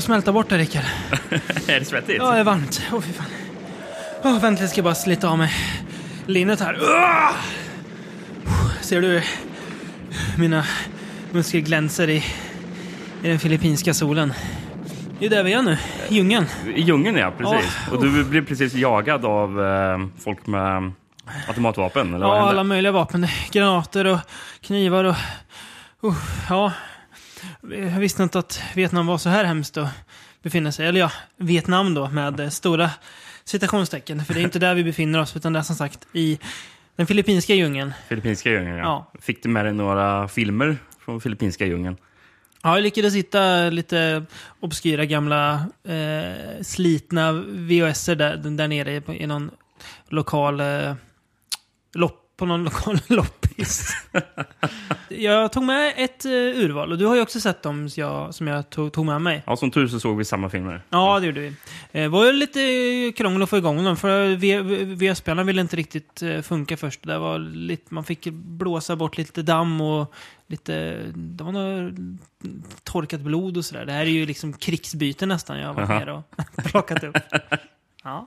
att smälta bort det, Rickard. är det svettigt? Ja, det är varmt. Åh, fy fan. Åh, vänta, jag ska bara slita av mig linnet här. Åh! Ser du mina muskler glänser i, i den filippinska solen? Det är där vi är nu, i djungeln. I djungeln, ja. Precis. Ja. Och du blev precis jagad av eh, folk med automatvapen? Eller Ja, alla möjliga vapen. Granater och knivar och... Uh, ja. Jag visste inte att Vietnam var så här hemskt att befinna sig. Eller ja, Vietnam då med eh, stora citationstecken. För det är inte där vi befinner oss, utan det är som sagt i den filippinska djungeln. Filippinska djungeln, ja. Ja. Fick du med dig några filmer från filippinska djungeln? Ja, jag lyckades hitta lite obskyra gamla eh, slitna VHS-er där, där nere i någon lokal eh, lopp, på någon lokal loppis. jag tog med ett eh, urval och du har ju också sett dem som jag, som jag tog, tog med mig. Ja, som tur så såg vi samma filmer. Ja, det gjorde vi. Eh, Det var ju lite krångel att få igång dem, för VHS-spelarna ville inte riktigt eh, funka först. Det var lite, man fick blåsa bort lite damm och lite... Det var något torkat blod och sådär. Det här är ju liksom krigsbyte nästan jag har varit nere och plockat upp. Ja.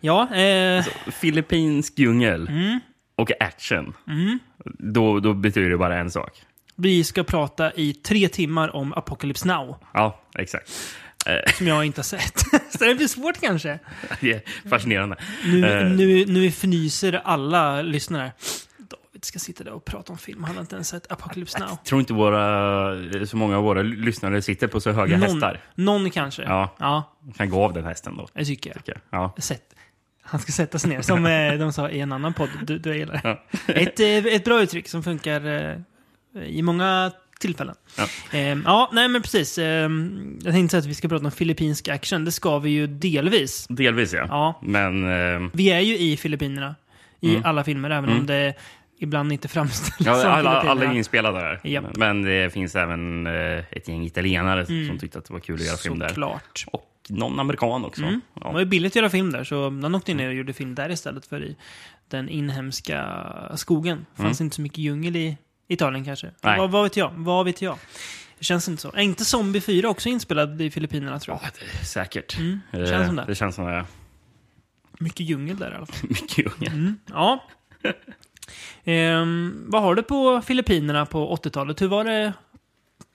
Ja, eh, Filippinsk djungel mm, och action. mm. Då, då betyder det bara en sak. Vi ska prata i tre timmar om Apocalypse Now, Ja, exakt. Eh, som jag inte har sett. Så det blir svårt kanske. det är fascinerande. Nu, Eh. nu, nu fnyser alla lyssnare. David ska sitta där och prata om film. Han har inte ens sett Apocalypse Now. Jag tror inte våra, så många av våra lyssnare sitter på så höga Någon, hästar. någon kanske. Ja. ja, kan gå av den hästen då. det tycker jag. tycker jag. Ja. Sätt. Han ska sätta sig ner, som eh, de sa i en annan podd du, du gillar. Ja. Ett, eh, ett bra uttryck som funkar eh, i många tillfällen. Ja. Eh, ja, nej men precis. Eh, jag tänkte säga att vi ska prata om filippinsk action. Det ska vi ju delvis. Delvis ja. Ja. Men eh, Vi är ju i Filippinerna i Mm. alla filmer, även Mm. om det ibland inte framställs ja, som alla, alla är inspelade där. Japp. Men det finns även ett gäng italienare Mm. som tyckte att det var kul att göra film där. Såklart. Och någon amerikan också. Mm. Det Ja. var ju billigt att göra film där, så de åkte ner och gjorde film där istället för i den inhemska skogen. Det fanns inte så mycket djungel i Italien kanske. Mm. Nej. Vad, vad vet jag? Vad vet jag? Det känns inte så. Är inte Zombie 4 också inspelad i Filippinerna tror jag? Ja, det säkert. Mm, det Eh, känns som det. Det känns som det. Mycket djungel där i alla fall. Mycket unga. Mm. Ja. Ehm, vad har du på Filippinerna på 80-talet? Hur var det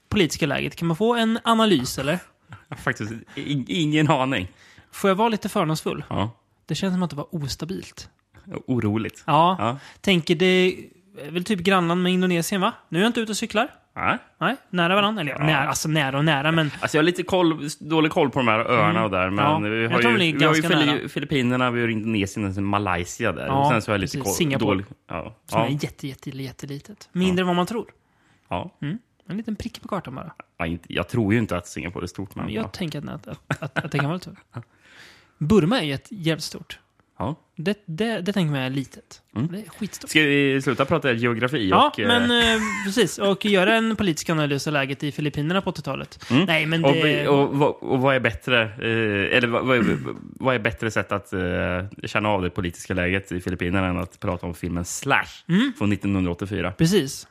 politiska läget? Kan man få en analys eller? Jag har faktiskt i- ingen aning. Får jag vara lite fördomsfull? Ja. Det känns som att det var ostabilt. Oroligt. Ja, Ja. tänker det är väl typ grannland med Indonesien va? Nu är jag inte ute och cyklar. Ja. Nej, nära varandra. Eller ja. Ja. nära, alltså nära och nära, men Alltså jag har lite koll, dålig koll på de här öarna Mm. och där. Men Ja, vi har ju, vi har ju. Filippinerna, vi har Indonesien och Malaysia där. Ja, och sen så har jag lite precis. koll. Singapore. Dålig, ja. som Ja. är jätte, jätte, jättelitet. Mindre än vad man tror. Ja. En liten prick på kartan bara. Ja, Jag tror ju inte att Singapore är stort. Men, jag ja. tänker att, att, att, att det kan vara lite. Burma är ju ett jävligt stort. Ja. Det, det, det tänker man är litet. Mm. Det är skitstort. Ska vi sluta prata geografi? Ja, och, eh, men eh, precis. Och göra en politisk analys av läget i Filippinerna på 80-talet. Mm. Nej, men det... och, och, och vad är bättre, eh, eller vad, vad, vad är bättre sätt att eh, känna av det politiska läget i Filippinerna än att prata om filmen Slash Mm. från 1984? Precis.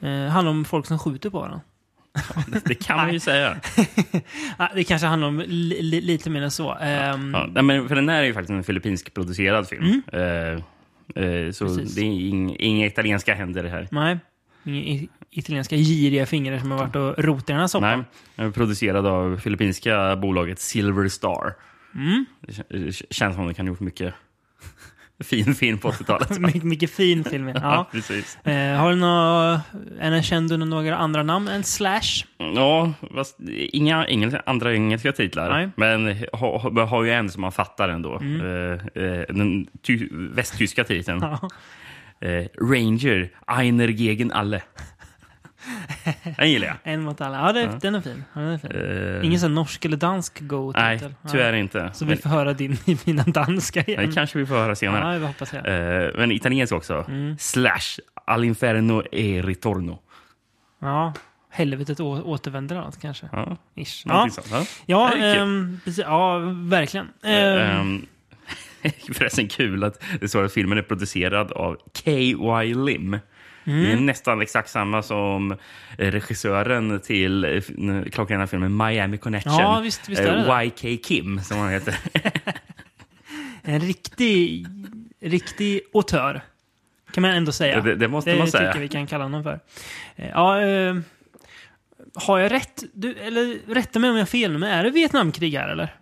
Eh, handlar om folk som skjuter på varandra. Det kan man ju säga. Det kanske handlar om li, li, lite mer än så. Ehm, Ja, nej, men för den här är ju faktiskt en filippinsk producerad film. Eh, eh, så Precis. det är ing, inga italienska händer det här. Nej. Inga italienska giriga fingrar som har varit och rotat i den här soppan. Nej, producerad av filippinska bolaget Silver Star. Mm. Det kä- det känns som de kan ha gjort mycket fin film på 80-talet. My, mycket fin film. ja, precis. Eh, har du några, är den känd under några andra namn än Slash? Ja, fast inga engelska, andra engelska titlar. Nej. Men har ha, ju en som man fattar ändå. Mm. Eh, eh, den ty, västtyska titeln. Ja. Eh, Ranger, Einer gegen alle. Den gillar jag. En mot alla. Ja, det, den är fin. Ja, den är fin. Eh, Ingen sån norsk eller dansk Nej, go-titel. tyvärr inte. Så Men, vi får höra din i mina danska igen. det kanske vi får höra senare. Ja, det hoppas jag. Eh, men italiensk också. Mm. Slash, All'inferno e ritorno. Ja. Helvetet återvänder allt kanske. Ja, Ish. Ja, sånt. Ja. ja, Det är kul. precis, ja verkligen. Ehm, Förresten kul att det står att filmen är producerad av K.Y. Lim. Det är nästan exakt samma som regissören till klockrena filmen Miami Connection. Ja, visst- visst det Eh, YK Kim, som han heter. En riktig, riktig autör. Kan man ändå säga. Det- det måste det man tycker säga. jag vi kan kalla honom för. Eh, Ja, eh, har jag rätt? Du, eller rätta mig om jag har fel, men är det Vietnamkrig här eller?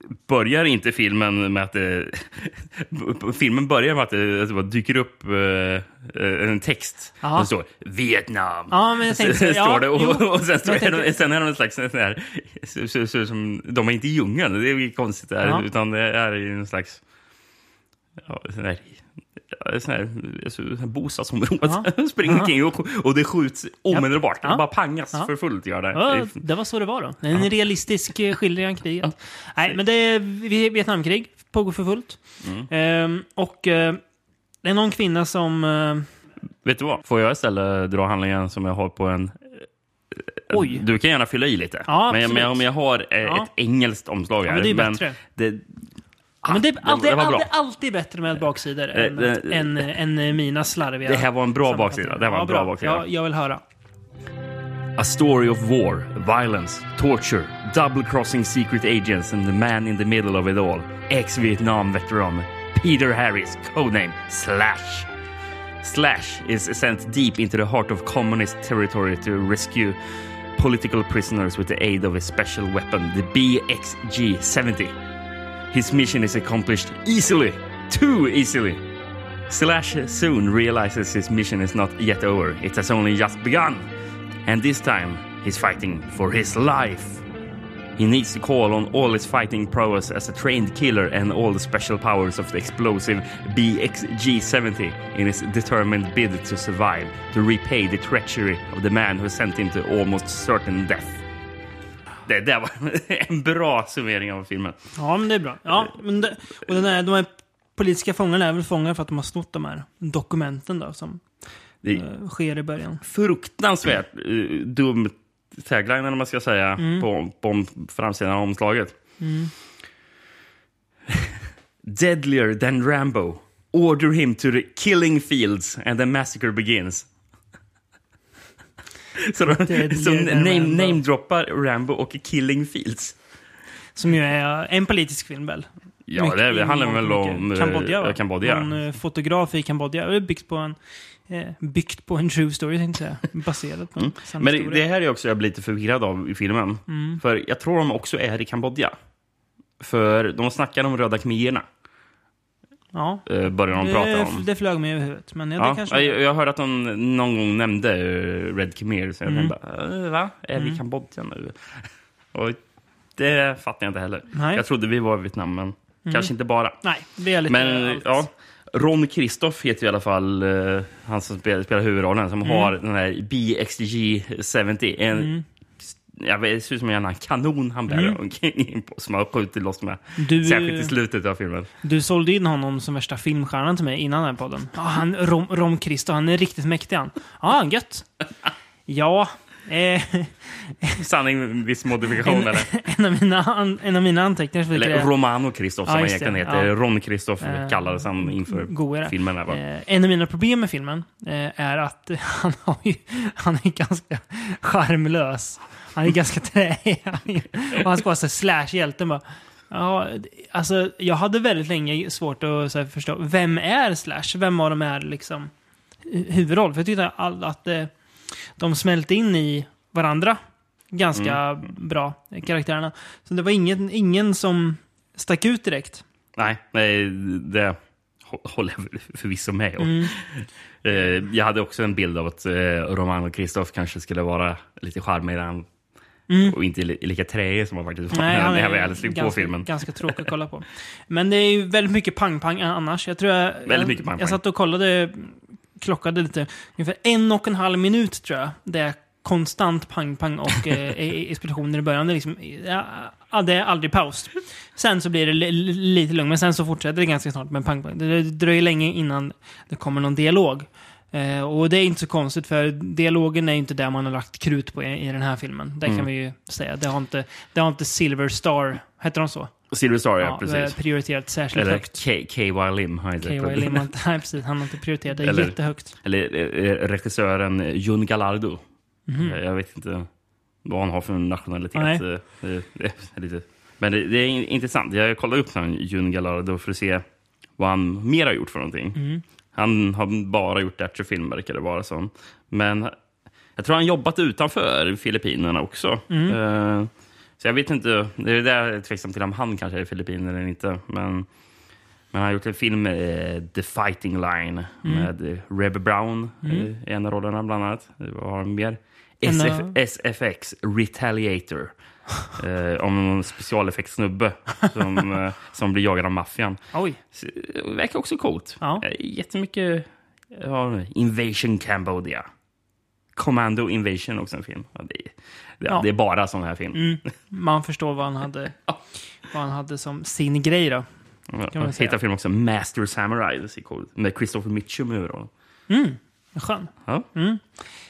Ja, börjar inte filmen med att det... filmen börjar med att det, att det bara dyker upp eh, en text. Ja. Det står Vietnam. Ja, men jag tänkte- Så- står det, jo. och, och sen, står, jag tänkte- sen är de en slags sån här... Så, så, så, som, de är inte i djungeln, det är konstigt där. Ja. Utan det är en slags... Ja, sån ja, sån här, så här bostadsområde. Springer omkring och, och det skjuts omedelbart. Ja. Det bara pangas för fullt. Gör det. Ja, Det det var så det var då. En realistisk eh, skildring av kriget. Nej, men det är Vi- Vietnamkrig. Pågår för fullt. Mm. Ehm, och eh, det är någon kvinna som... eh, Vet du vad? Får jag istället dra handlingen som jag har på en... Oj. Du kan gärna fylla i lite. Ja, men, men om jag har eh, Ja. ett engelskt omslag här. Ja, men det är bättre. Det, Ja, men det är det- alltid, det var bra. alltid, alltid bättre med baksidor Eh, än, det- än, än, eh, mina slarviga det här var en bra baksida. Det här var en ja, bra baksida. Ja, jag vill höra. A story of war, violence, torture, double-crossing secret agents and the man in the middle of it all. Ex-Vietnam veteran Peter Harris, codename Slash. Slash is sent deep into the heart of communist territory to rescue political prisoners with the aid of a special weapon, the BXG-70. His mission is accomplished easily, too easily. Slash soon realizes his mission is not yet over. It has only just begun. And this time, he's fighting for his life. He needs to call on all his fighting prowess as a trained killer and all the special powers of the explosive BXG 70 in his determined bid to survive, to repay the treachery of the man who sent him to almost certain death. Det där var en bra summering av filmen. Ja, men det är bra. Ja, men det, och den här, de här politiska fångarna är väl fångar för att de har snott de här dokumenten då, som Det eh, sker i början. fruktansvärt uh, dum tagline, eller man ska säga, på, på framsidan av omslaget. Deadlier than Rambo. Order him to the killing fields and the massacre begins. Så, de, than name, namedroppar Rambo och Killing Fields. Som ju är en politisk film väl? Ja, Mycket- det, det handlar väl om mycket. Kambodja, va? eh, Kambodja. Någon eh, fotograf i Kambodja. Byggt på en, eh, byggt på en true story, tänkte jag. Baserat på en Mm. Men det, historia. det här är också jag blir lite förvirrad av i filmen. Mm. För jag tror de också är i Kambodja. För de snackar om röda khmererna. Ja, eh, började de prata om. det flög mig över huvudet. Men ja, det kanske... jag, jag hörde att de någon gång nämnde eh, Red Khmer, så jag Mm. tänkte "Eh, va? Är vi i Kambodja nu? Och det fattar jag inte heller. Nej. Mm. Jag trodde vi var i Vietnam, men kanske inte bara. Nej, det är lite... Men allt. ja, Ron Kristoff heter i alla fall eh, han som spelar, spelar huvudrollen, som Mm. har den här BXG-70. En, jag vet, det ser ut som en kanon han bär Mm. omkring på, som har skjutit loss med. Du- Särskilt i slutet av filmen. Du sålde in honom som värsta filmstjärnan till mig innan den här podden. Ja, han, Rom, Rom Christo, han är riktigt mäktig han. Ja, gött. Ja, eh, Sanning med viss modifikation, en, eller? en, av mina, an, en av mina anteckningar Eller Romano Kristoff som Ja, han egentligen det, heter. ja. Ron Kristoff Eh, kallades han inför godare. filmen. Här, va? Eh, en av mina problem med filmen eh, är att han, har ju, han är ganska charmlös. Han är ganska träig. och han ska vara så slash-hjälten bara. Ja, alltså, jag hade väldigt länge svårt att här, förstå. Vem är Slash? Vem av dem är liksom hu- huvudroll? För jag tyckte all, att eh, de smälte in i varandra ganska Mm. bra, eh, karaktärerna. Så det var ingen, ingen som stack ut direkt. Nej, nej, det hå- håller jag förvisso med om. Mm. Eh, Jag hade också en bild av att eh, Romano Kristoff kanske skulle vara lite charmigare än- och inte li- lika träig som han faktiskt var Mm. Nej, när är jag väl slog på filmen. ganska tråkig att kolla på. Men det är ju väldigt mycket pang-pang annars. Jag tror jag... Väldigt mycket jag, pang-pang. jag satt och kollade, klockade lite. Ungefär en och en halv minut tror jag. Det är konstant pang-pang och eh, i- explosioner i början. Det är, liksom, ja, det är aldrig paus. Sen så blir det li, li, lite lugnt, men sen så fortsätter det ganska snart med pang-pang. Det dröjer länge innan det kommer någon dialog. Eh, och det är inte så konstigt, för dialogen är inte det man har lagt krut på i, i den här filmen. Det Mm. kan vi ju säga. Det har inte, det har inte Silver Star, heter de så? Silver Star, ja, Ja, precis. prioriterat särskilt Eller högt. KY Lim har inte KY Lim nej, precis, han har inte prioriterat det Eller- jättehögt. Eller eh, regissören Jun Gallardo. Mhm. Eh, Jag vet inte vad han har för nationalitet. Nej. Eh. Men det, det är in- intressant. Jag kollade upp Jun Gallardo för att se vad han mer har gjort för någonting. Mm. Han har bara gjort actionfilm, verkar det vara som. Men jag tror han jobbat utanför Filippinerna också. Mm. Eh, Så jag vet inte. Det är där jag är tveksam till om han kanske är i Filippinerna eller inte. Men, men han har gjort en film eh, The Fighting Line Mm. med eh, Reb Brown eh, i en av rollerna bland annat. Eh, Vad har han mer? SF, SFX Retaliator. Eh, om någon specialeffektsnubbe som, eh, som blir jagad av maffian. Oj, Så, Det verkar också coolt. Ja. Eh, Jättemycket... Ja, Invasion Cambodia. Commando Invasion också en film. Ja, det, är, det, Ja. det är bara sån här film. mm. man förstår vad han hade, vad han hade som sin grej då. Kan man jag säga. hittade film också, Master Samurai. Det ser coolt. Med Christopher Mitchum i huvudrollen. Mm, skön. Ja.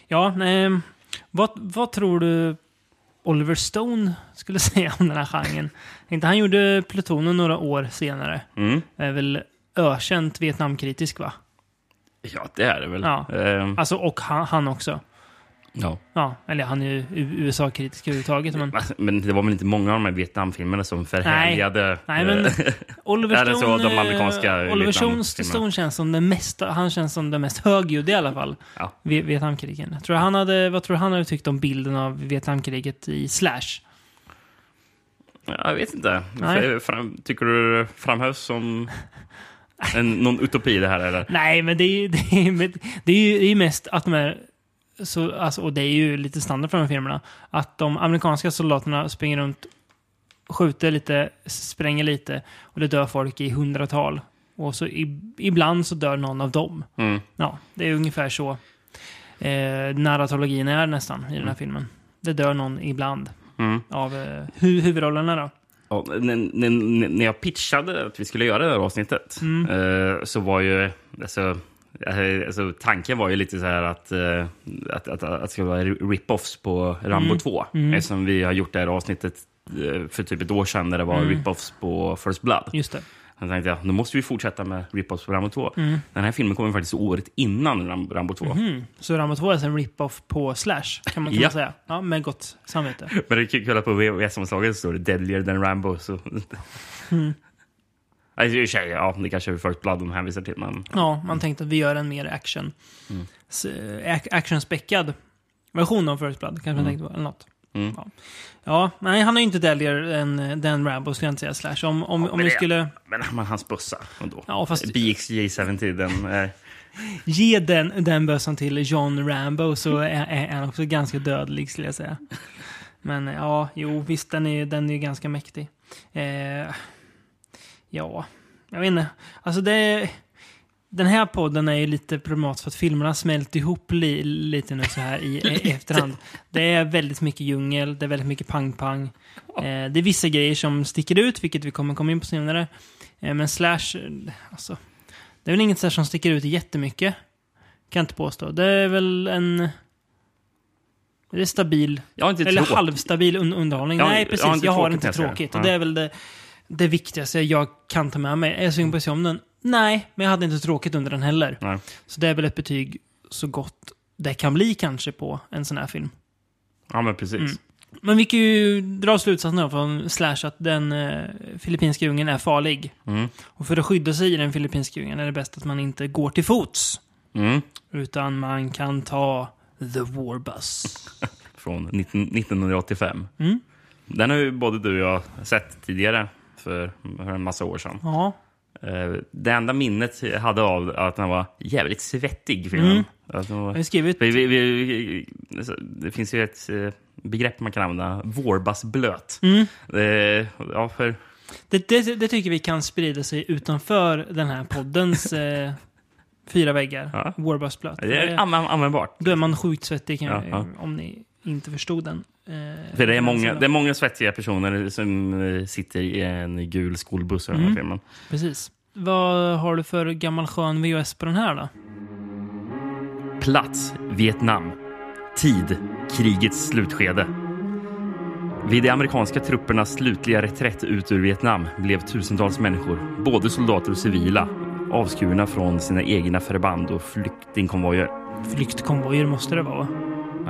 Ja, nej, vad, vad tror du Oliver Stone skulle säga om den här genren? Inte han gjorde Plutonen några år senare. Mm. Är väl ökänt Vietnamkritisk va? ja, det är det väl. Ja. Ehm, Alltså, och han, han också. Ja. Ja, eller han är ju USA-kritisk överhuvudtaget. Men, Men det var väl inte många av de här Vietnamfilmerna som förhärligade... nej, men eh, Oliver Stone, så, de amerikanska eh, Oliver Stone, känns som den mest, han känns som den mest högljudda i alla fall. Ja. Vi- Vietnamkrigen. Tror han hade, vad tror du han hade tyckt om bilden av Vietnamkriget i Slash? Jag vet inte. Nej. Tycker du framhävs som en, någon utopi det här? Eller? Nej, men det är ju det är, det är det är mest att de är... Så, alltså, och det är ju lite standard för de här filmerna. Att de amerikanska soldaterna springer runt, skjuter lite, spränger lite och det dör folk i hundratal. Och så i, ibland så dör någon av dem. Mm. Ja, det är ungefär så eh, narratologin är nästan i den här filmen. Det dör någon ibland Mm. av eh, hu huvudrollerna då. Ja, när, när, jag pitchade att vi skulle göra det här avsnittet Mm. eh, så var ju... Alltså, alltså, tanken var ju lite så här att, eh, att, att, att det skulle vara rip-offs på Rambo Mm. 2. Mm. Eftersom vi har gjort det här avsnittet eh, för typ ett år sedan när det var Mm. rip-offs på First Blood. Just det. Då tänkte jag, då måste vi fortsätta med rip-offs på Rambo 2. Mm. Den här filmen kom faktiskt året innan Ram- Rambo 2. Mhm. Så Rambo 2 är en rip-off på Slash, kan man, kan Ja. man säga. Ja, med gott samvete. Men det är kul att på VHS-omslaget står det Deadlier than Rambo. Så... Mm. Alltså, i och för sig, ja, det kanske är First Blood de hänvisar till. Men... Ja, man tänkte att vi gör en mer action. Mm. eh, ac- actionspäckad version av First Blood, kanske man Mm. tänkte på. Eller något. Mm. Ja. ja, nej, han är ju inte deadlier än den Rambo, skulle jag inte säga. Slash. Om, om, Ja, om vi det- skulle Men men hans bössa ändå. Ja, fast- BXJ70, den är... ge den, den bössan till John Rambo så är, är han också ganska dödlig, skulle jag säga. Men ja, jo, visst, den är, den är ju ganska mäktig. Eh, ja, jag vet inte. Alltså det... Den här podden är ju lite problematisk för att filmerna smält ihop li, lite nu så här i, i efterhand. Det är väldigt mycket djungel, det är väldigt mycket pang-pang. Eh, det är vissa grejer som sticker ut, vilket vi kommer komma in på senare. Eh, men Slash, alltså, det är väl inget så som sticker ut jättemycket. Kan jag inte påstå. Det är väl en... Det är stabil, har inte eller tråkigt. halvstabil un underhållning. Jag har- Nej, jag precis. har Jag inte har, tråkigt inte jag ser det. tråkigt. Och det är väl det, det viktigaste jag kan ta med mig. Är jag sugen på att se om den? Nej, men jag hade inte tråkigt under den heller. Nej. Så det är väl ett betyg så gott det kan bli kanske på en sån här film. Ja, men precis. Mm. Men vi kan ju dra slutsatsen från Slash att den eh, filippinska djungeln är farlig. Mm. Och för att skydda sig i den filippinska djungeln är det bäst att man inte går till fots. Mm. Utan man kan ta The Warbus. Från 19, 1985. Mm. Den har ju både du och jag sett tidigare, för, för en massa år sedan. Ja. Eh, Det enda minnet jag hade av att den var jävligt svettig, filmen. Mm. Att den Jag var, skrivit... vi, vi, vi, det finns ju ett eh, begrepp man kan använda, vårbassblöt. Mm. Eh, Ja, för Det, det, det tycker vi kan sprida sig utanför den här poddens eh, fyra väggar. Ja. Warbus-blöt. det är använd, användbart. Då är man sjukt svettig kan Ja, jag, ja. om ni inte förstod den. Eh, För det är, många, det är många svettiga personer som eh, sitter i en gul skolbuss i den här Mm. filmen. Precis. Vad har du för gammal skön VHS på den här då? Plats Vietnam. Tid krigets slutskede. Vid de amerikanska truppernas slutliga reträtt ut ur Vietnam blev tusentals människor, både soldater och civila, avskurna från sina egna förband och flyktingkonvojer. Flyktkonvojer måste det vara.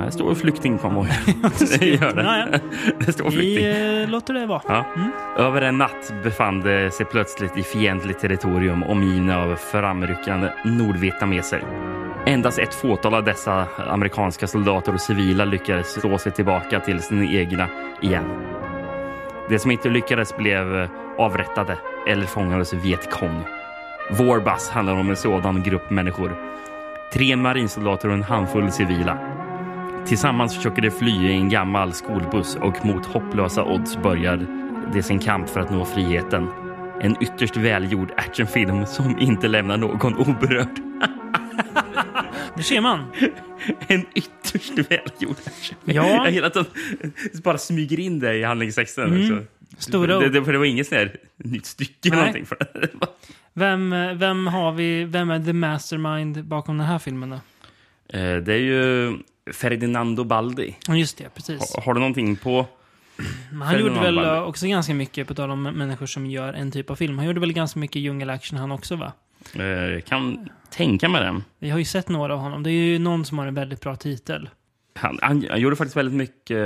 Det står flyktingkonvojer. det gör det. Ja, ja. Det står flykting. Vi eh, låter det vara. Ja. Över en natt befann de sig plötsligt i fientligt territorium omgivna av framryckande nordvietnameser. Endast ett fåtal av dessa amerikanska soldater och civila lyckades slå sig tillbaka till sina egna igen. De som inte lyckades blev avrättade eller fångades i Vietkong. Vår bass handlar om en sådan grupp människor. Tre marinsoldater och en handfull civila. Tillsammans försöker de fly i en gammal skolbuss och mot hopplösa odds börjar de sin kamp för att nå friheten. En ytterst välgjord actionfilm som inte lämnar någon oberörd. Det ser man. En ytterst välgjord actionfilm. Ja. Jag gillar att de bara smyger in det i handlingstexten. också. Stora det, det, för det var inget sånt här nytt stycke eller någonting. Vem, vem har vi? Vem är the mastermind bakom den här filmen då? Eh, Det är ju Ferdinando Baldi. Just det, precis. Har, har du någonting på... Han gjorde väl Baldi. också ganska mycket, på tal om människor som gör en typ av film. Han gjorde väl ganska mycket djungelaction han också va? Eh, kan tänka mig den. Vi har ju sett några av honom. Det är ju någon som har en väldigt bra titel. Han, han, han gjorde faktiskt väldigt mycket,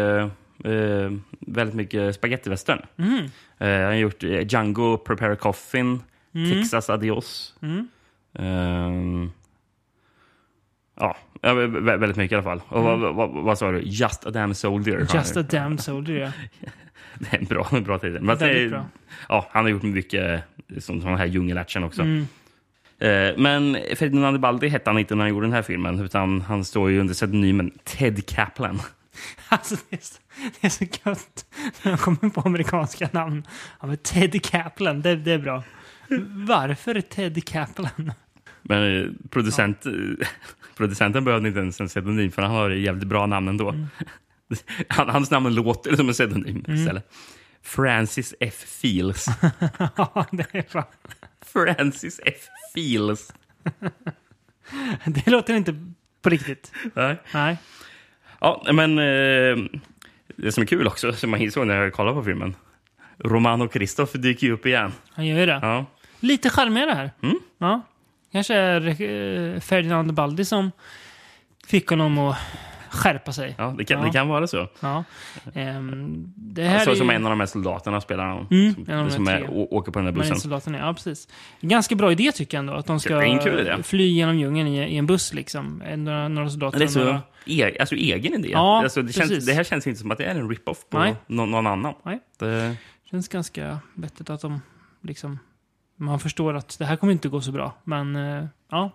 eh, väldigt mycket spagettivästern. Mm. Eh, han har gjort eh, Django, Prepare a Coffin, Texas Adios. Mm. Ehm, ja, ja, vä- vä- väldigt mycket i alla fall. Och vad, vad, vad, vad sa du? Just a damn soldier. Mm. Just a damn soldier, ja. Det är en bra, en bra titel. Men det är- bra. Ja, han har gjort mycket som sån här djungelaction också. Mm. Eh, Men Ferdinand Baldi hette han inte när han gjorde den här filmen, utan han står ju under pseudonymen Ted Kaplan. Alltså, det är, så, det är så gött när jag kommer på amerikanska namn. Ja, men Ted Kaplan, det, det är bra. Varför Ted Kaplan? Men eh, producent, producenten behövde inte ens en pseudonym, för han har jävligt bra namn ändå. Mm. Han, hans namn låter som en pseudonym istället. Francis F. Fields. Ja, det är. Francis F. Fields. Det låter inte på riktigt. Nej. Nej. Ja, men eh, det som är kul också, som man insåg när jag kollade på filmen. Romano Kristoff dyker ju upp igen. Han gör ju det. Ja. Lite charmigare här. Mm. Ja. Kanske är eh, Ferdinand Baldi som fick honom att skärpa sig. Ja, det kan, Ja. Det kan vara så. Ja. Ehm, det här Så, är som ju... en av de här soldaterna spelar han. Mm, som de som är, åker på den där bussen. Marinsoldaterna, ja precis. Ganska bra idé tycker jag ändå. Att de ska fly genom djungeln i, i en buss liksom. En- Några, några soldater Det är så några... e, alltså, egen idé. Ja, alltså, det, känns, det här känns inte som att det är en rip-off på någon, någon annan. Nej. Det, känns ganska vettigt att de liksom... Man förstår att det här kommer inte gå så bra. Men eh, ja,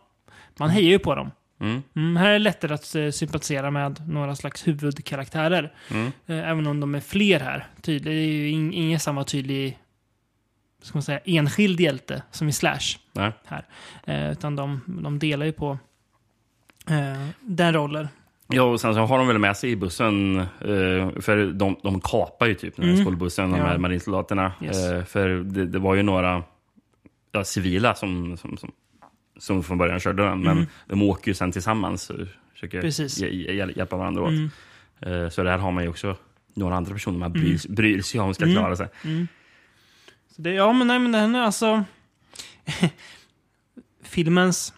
man hejar ju på dem. mm, Mm, här är det lättare att eh, sympatisera med några slags huvudkaraktärer. mm. Eh, även om de är fler här. Tydlig, det är ju in, ingen samma tydlig ska man säga, enskild hjälte som i Slash. Nej. här. Eh, utan de, de delar ju på eh, den rollen. Ja, och sen så har de väl med sig i bussen, eh, för de, de kapar ju typ den här Mm. skolbussen, de Ja. här marinsoldaterna. Yes. För det, det var ju några ja, civila som, som, som, som från början körde den, men de åker ju sen tillsammans och försöker Mm. Hj- hjälpa varandra åt. Mm. Eh, så där har man ju också några andra personer man bryr, bryr sig om ska Mm. klara sig. Så det, ja, men nej, men den är alltså... filmens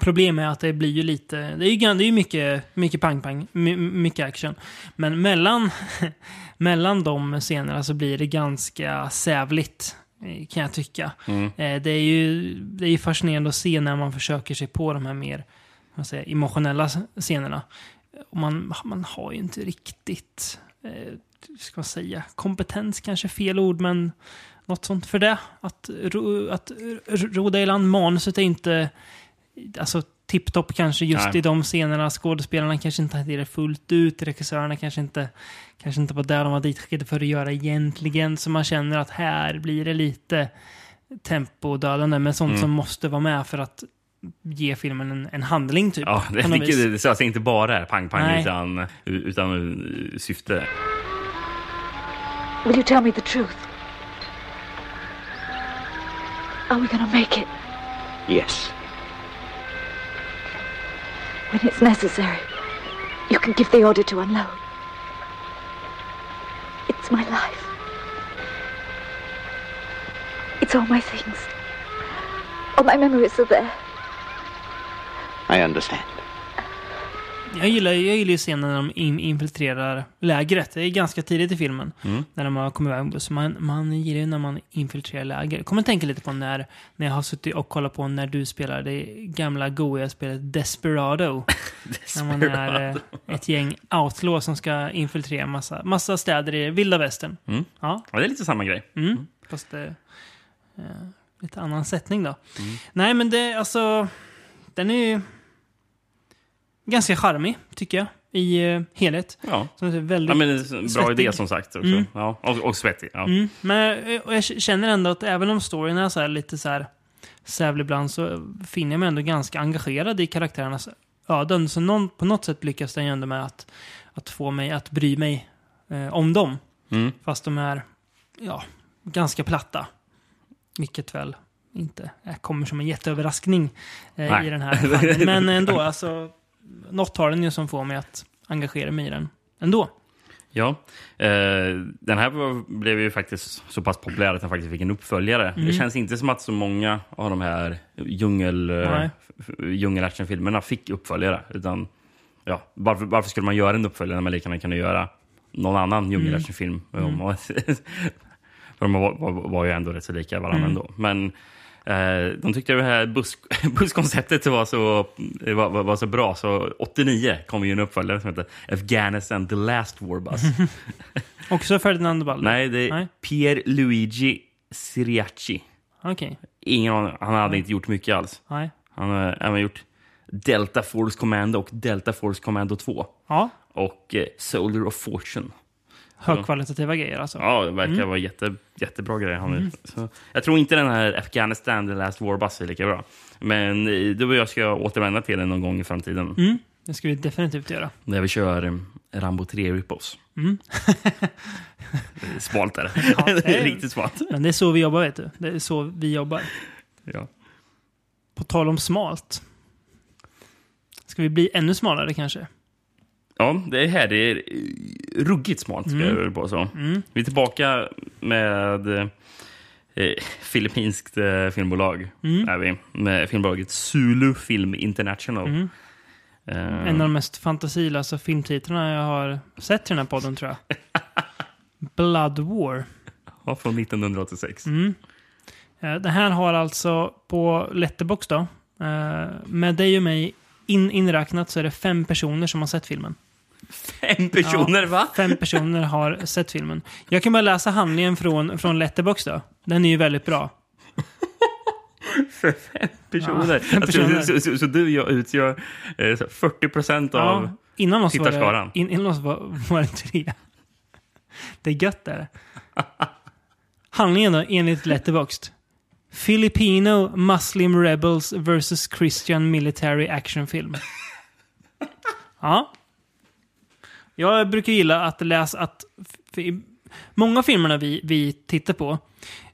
problem är att det blir ju lite... Det är ju, det är ju mycket, mycket pang-pang, my, mycket action. Men mellan, mellan de scenerna så blir det ganska sävligt, kan jag tycka. Mm. Eh, Det är ju det är ju fascinerande att se när man försöker sig på de här mer vad säger, emotionella scenerna. Och man, man har ju inte riktigt, eh, ska man säga, kompetens kanske fel ord, men något sånt för det. Att, ro, att roda i land manuset är inte alltså, tipptopp kanske just Nej. i de scenerna. Skådespelarna kanske inte hade det fullt ut. Regissörerna kanske inte, kanske inte var där de var ditskickade för att göra egentligen. Så man känner att här blir det lite tempodödande, men sånt Mm. som måste vara med för att ge filmen en, en handling typ. Ja, det, det, så alltså inte bara är pang-pang utan, utan eh, syfte. Will you tell me the truth? Are we gonna make it Yes. When it's necessary? You can give the order to unload. It's my life. It's all my things. All my memories are there. I understand. Jag gillar, jag gillar ju scenen när de in, infiltrerar lägret. Det är ganska tidigt i filmen. Mm. När de har kommit iväg buss. Man, man gillar ju när man infiltrerar läger. Jag kommer tänka lite på när, när jag har suttit och kollat på när du spelar det gamla goa spelet Desperado. När man är eh, ett gäng outlaw som ska infiltrera massa, massa städer i vilda västern. Mm. Ja, Ja, det är lite samma grej. mm. fast det eh, lite annan sättning då. Nej, men det alltså... Den är ju ganska charmig, tycker jag, i eh, helhet. Ja. Så väldigt... Ja, men bra svettig. idé som sagt. Mm. Ja, och, och svettig. Ja. Mm, men eh, och jag känner ändå att även om storyn är så här lite så här sävlig ibland så finner jag mig ändå ganska engagerad i karaktärernas öden. Så någon, på något sätt lyckas den ju ändå med att, att få mig att bry mig eh, om dem. Mm. Fast de är ja, ganska platta. Vilket väl inte kommer som en jätteöverraskning eh, i den här genren. Men ändå, alltså, något har den ju som får mig att engagera mig i den ändå. Ja, eh, den här blev ju faktiskt så pass populär att den faktiskt fick en uppföljare. Mm. Det känns inte som att så många av de här djungel, eh, Nej. djungelactionfilmerna fick uppföljare. Utan, ja, varför, varför skulle man göra en uppföljare när man lika gärna kunde göra någon annan djungelactionfilm? Mm. För de var, var, var ju ändå rätt så lika varandra Mm. ändå. Men de tyckte det här buss, busskonceptet var så, var, var, så bra, så 89 kom ju en uppföljare som heter Afghanistan The Last War Bus. Också Ferdinand Balder? Nej, det är Nej. Pier Luigi Siriaci. Okej. Ingen han hade inte gjort mycket alls. Nej. Han har även gjort Delta Force Commando och Delta Force Commando 2. Ja, Och eh, Soldier of Fortune. Högkvalitativa grejer alltså. Ja, det verkar vara jätte, jättebra grejer. Han är- så, jag tror inte den här Afghanistan The Last War Bus är lika bra. Men eh, du och jag ska återvända till den någon gång i framtiden. Mm, det ska vi definitivt göra. När vi kör eh, Rambo 3 Rippos. Mm. Smalt är det. Ja, det är- Riktigt smalt. Men det är så vi jobbar, vet du. Det är så vi jobbar. Ja. På tal om smalt. Ska vi bli ännu smalare kanske? Ja, det här är eh, ruggigt smart, ska jag väl på så. Mm. Vi är tillbaka med eh, filippinskt eh, filmbolag. Mm. Är vi, med filmbolaget Zulu Film International. Mm. Eh, En av de mest fantasilösa filmtitlarna jag har sett i den här podden, tror jag. Blood War. ja, från 1986. Mm. Eh, Det här har alltså på Letterbox då, med dig och mig in, inräknat så är det fem personer som har sett filmen. Fem personer, va? Fem personer har sett filmen. Jag kan bara läsa handlingen från, från Letterbox då. Den är ju väldigt bra. För fem personer. Ja, fem Alltså, personer. Så, så, så du och jag utgör eh, så 40 procent av... Ja, innan oss var det, tittarskaran. in, innan oss var, var det tre. Det är gött är det. Handlingen då, enligt Letterboxd. Filipino Muslim Rebels vs Christian Military Action Film. Ja. Jag brukar gilla att läsa att många av filmerna vi, vi tittar på,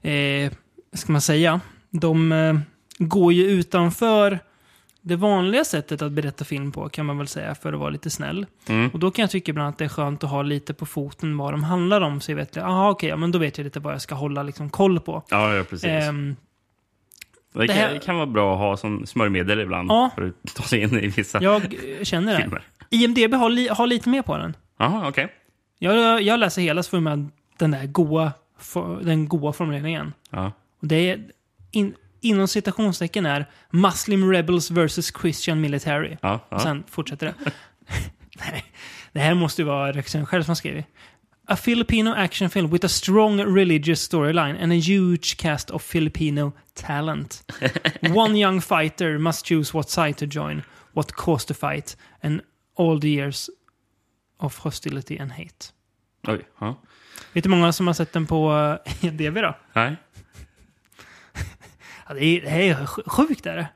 eh, ska man säga, de eh, går ju utanför det vanliga sättet att berätta film på, kan man väl säga, för att vara lite snäll. Mm. Och då kan jag tycka ibland att det är skönt att ha lite på foten vad de handlar om, så jag vet, aha, okej, ja, men då vet jag lite vad jag ska hålla liksom, koll på. Ja, ja, precis. Ehm, det, det kan, här- det kan vara bra att ha som smörjmedel ibland. Ja. För att ta sig in i vissa jag eh, känner det. filmer. IMDB har, li, har lite mer på den. Jaha, okej. Jag, jag läser hela så får med den där goa, den goa formuleringen. Ja. Och det är, in, inom citationstecken är Muslim Rebels vs Christian Military. Ja, ja. Och sen fortsätter det. Nej, det här måste ju vara regissören själv som har skrivit. A Filipino action film with a strong religious storyline and a huge cast of Filipino talent. One young fighter must choose what side to join, what cause to fight, and all the years of hostility and hate. Oj. Ja. Vet du hur många som har sett den på eh, DV då? Nej. Ja, det, är, det är sj- sjukt är det.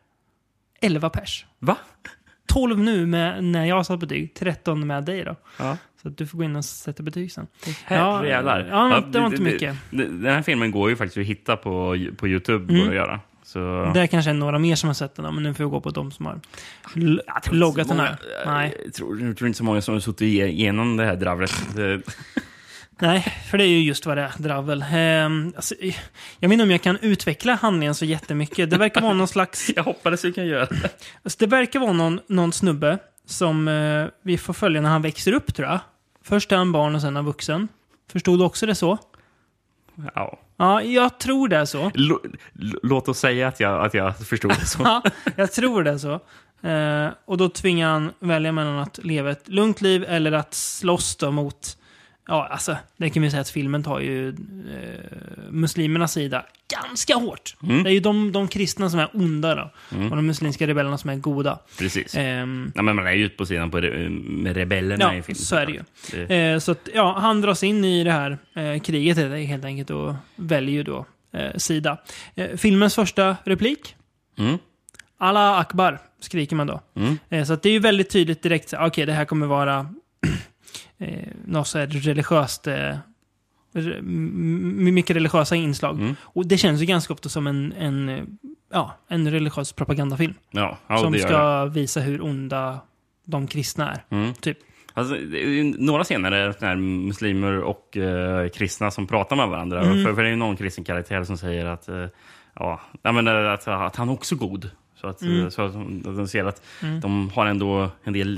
11 pers. Va? 12 nu med, när jag satt betyg, 13 med dig då. Ja. Så du får gå in och sätta betyg sen. Herrejävlar. Ja, det var inte mycket. Den här filmen går ju faktiskt att hitta på, på YouTube. Mm. Går att göra. Så... Det är kanske är några mer som har sett den, men nu får vi gå på de som har Jag loggat den här. Nej. Jag tror, jag tror inte så många som har suttit igenom det här dravlet. Det- Nej, för det är ju just vad det är, dravel. Ehm, alltså, jag vet inte om jag kan utveckla handlingen så jättemycket. Det verkar vara någon slags... Jag hoppades vi kan göra det. Alltså, det verkar vara någon, någon snubbe som eh, vi får följa när han växer upp, tror jag. Först är han barn och sen är han vuxen. Förstod du också det så? Ja. Ja, jag tror det är så. L- låt oss säga att jag, att jag förstod det så. Ja, jag tror det är så. Eh, och då tvingar han välja mellan att leva ett lugnt liv eller att slåss mot... Ja, alltså, det kan vi säga att filmen tar ju eh, muslimernas sida ganska hårt. Mm. Det är ju de, de kristna som är onda då. Och de muslimska rebellerna som är goda. Precis. Ehm, Ja, men man är ju ute på sidan på re- med rebellerna Ja, i filmen. så är det ju. Det- Eh, så att, ja, han dras in i det här eh, kriget helt- enkelt och väljer ju då eh, sida. Eh, filmens första replik. Mm. Allah Akbar, skriker man då. Mm. Eh, så att det är ju väldigt tydligt direkt, okej det här kommer vara eh, något så här religiöst, eh, re- mycket religiösa inslag. Mm. Och det känns ju ganska ofta som en, en, ja, en religiös propagandafilm. Ja, ja som ska visa hur onda de kristna är. Mm. Typ. Alltså, några scener är det muslimer och eh, kristna som pratar med varandra. Mm. För, för det är ju någon kristen karaktär som säger att, eh, ja, ja, men, eh, att, att han också är god. Så att, Mm. så att de ser att de har ändå en del,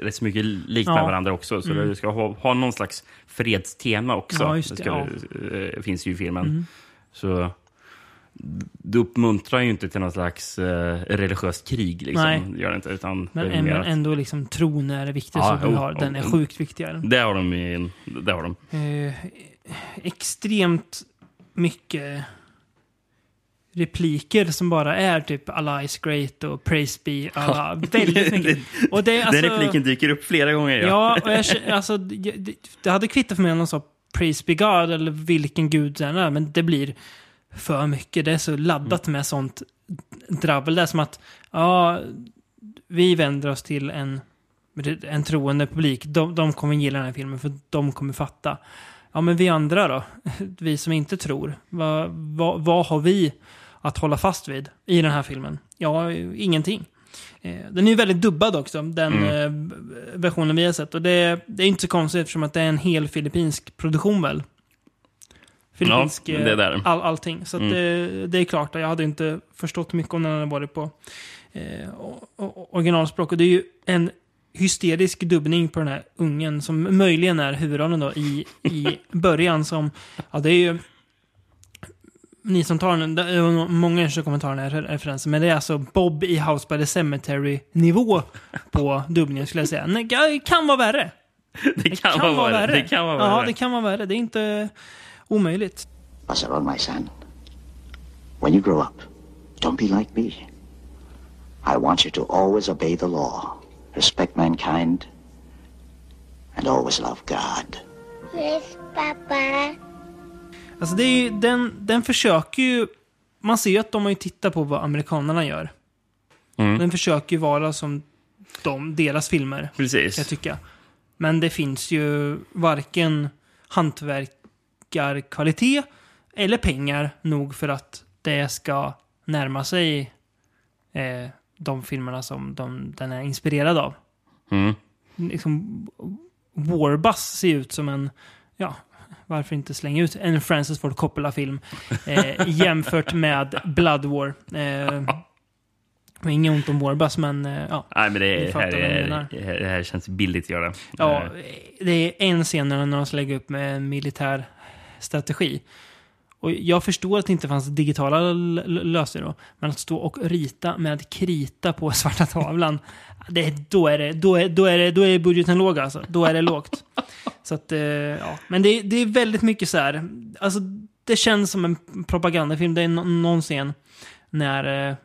rätt så mycket likt med Ja. varandra också. Så det ska ha, ha någon slags fredstema också. Ja, det, ska, ja. eh, finns ju i filmen. Mm. Så det uppmuntrar ju inte till någon slags eh, religiöst krig. Liksom. Nej. Gör det inte, utan Men det är mer ändå, liksom tron är det viktiga, Ja, vi jo, har, den är jo. sjukt viktigare. Det har de. Det har de. Eh, extremt mycket repliker som bara är typ Allah is great och praise be Allah. Väldigt mycket. Och det, alltså, Den repliken dyker upp flera gånger. Ja. Ja, och jag, alltså, det, det- hade kvittat för mig om de sa praise be God eller vilken gud det är, men det blir för mycket. Det är så laddat med sånt drabbel. Det är som att, ja, vi vänder oss till en, en troende publik. De, de kommer gilla den här filmen för de kommer fatta. Ja, men vi andra då? Vi som inte tror. Vad, vad, vad har vi att hålla fast vid i den här filmen? Ja, ingenting. Eh, Den är ju väldigt dubbad också, den eh, versionen vi har sett. Och det, det är inte så konstigt eftersom att det är en hel filippinsk produktion väl? Filippinsk, Ja, det är där. eh, all, allting. Så att det, det är klart, jag hade inte förstått mycket om den hade varit på eh, originalspråk. Och det är ju en hysterisk dubbning på den här ungen som möjligen är huvudrollen då i, i början som, ja det är ju ni som tar den, det är många som kommer ta den här referensen, men det är alltså Bob i House by the Cemetery-nivå på dubbningen skulle jag säga. Nej, det kan vara värre. Det kan, vara värre. Det kan vara Ja, värre. det kan vara värre. Det är inte omöjligt. Basaron, my son, when you grow up, don't be like me. I want you to always obey the law, respect mankind, and always love God. Yes, Papa. Alltså det är ju, den, den försöker ju... Man ser ju att de har ju tittat på vad amerikanerna gör. Mm. Den försöker ju vara som de, deras filmer, kan jag Precis. tycka. Men det finns ju varken hantverkarkvalitet eller pengar nog för att det ska närma sig eh, de filmerna som de, den är inspirerad av. Mm. Liksom, Warbus ser ut som en, ja, varför inte slänga ut en Francis Ford Coppola-film eh, jämfört med Blood War. Eh, inget ont om Warbus, men eh, ja. Nej, men det, är, här, är, det här känns billigt att göra. Ja, Eh, det är en scen när de ska lägga upp med en militär strategi. Och jag förstår att det inte fanns digitala lösningar då, men att stå och rita med krita på svarta tavlan, det, då, är det, då, är, då, är det, då är budgeten låg alltså. Då är det lågt. Så att, eh, ja. Men det, det är väldigt mycket så här, alltså det känns som en propagandafilm. Det är nå- någon scen när eh,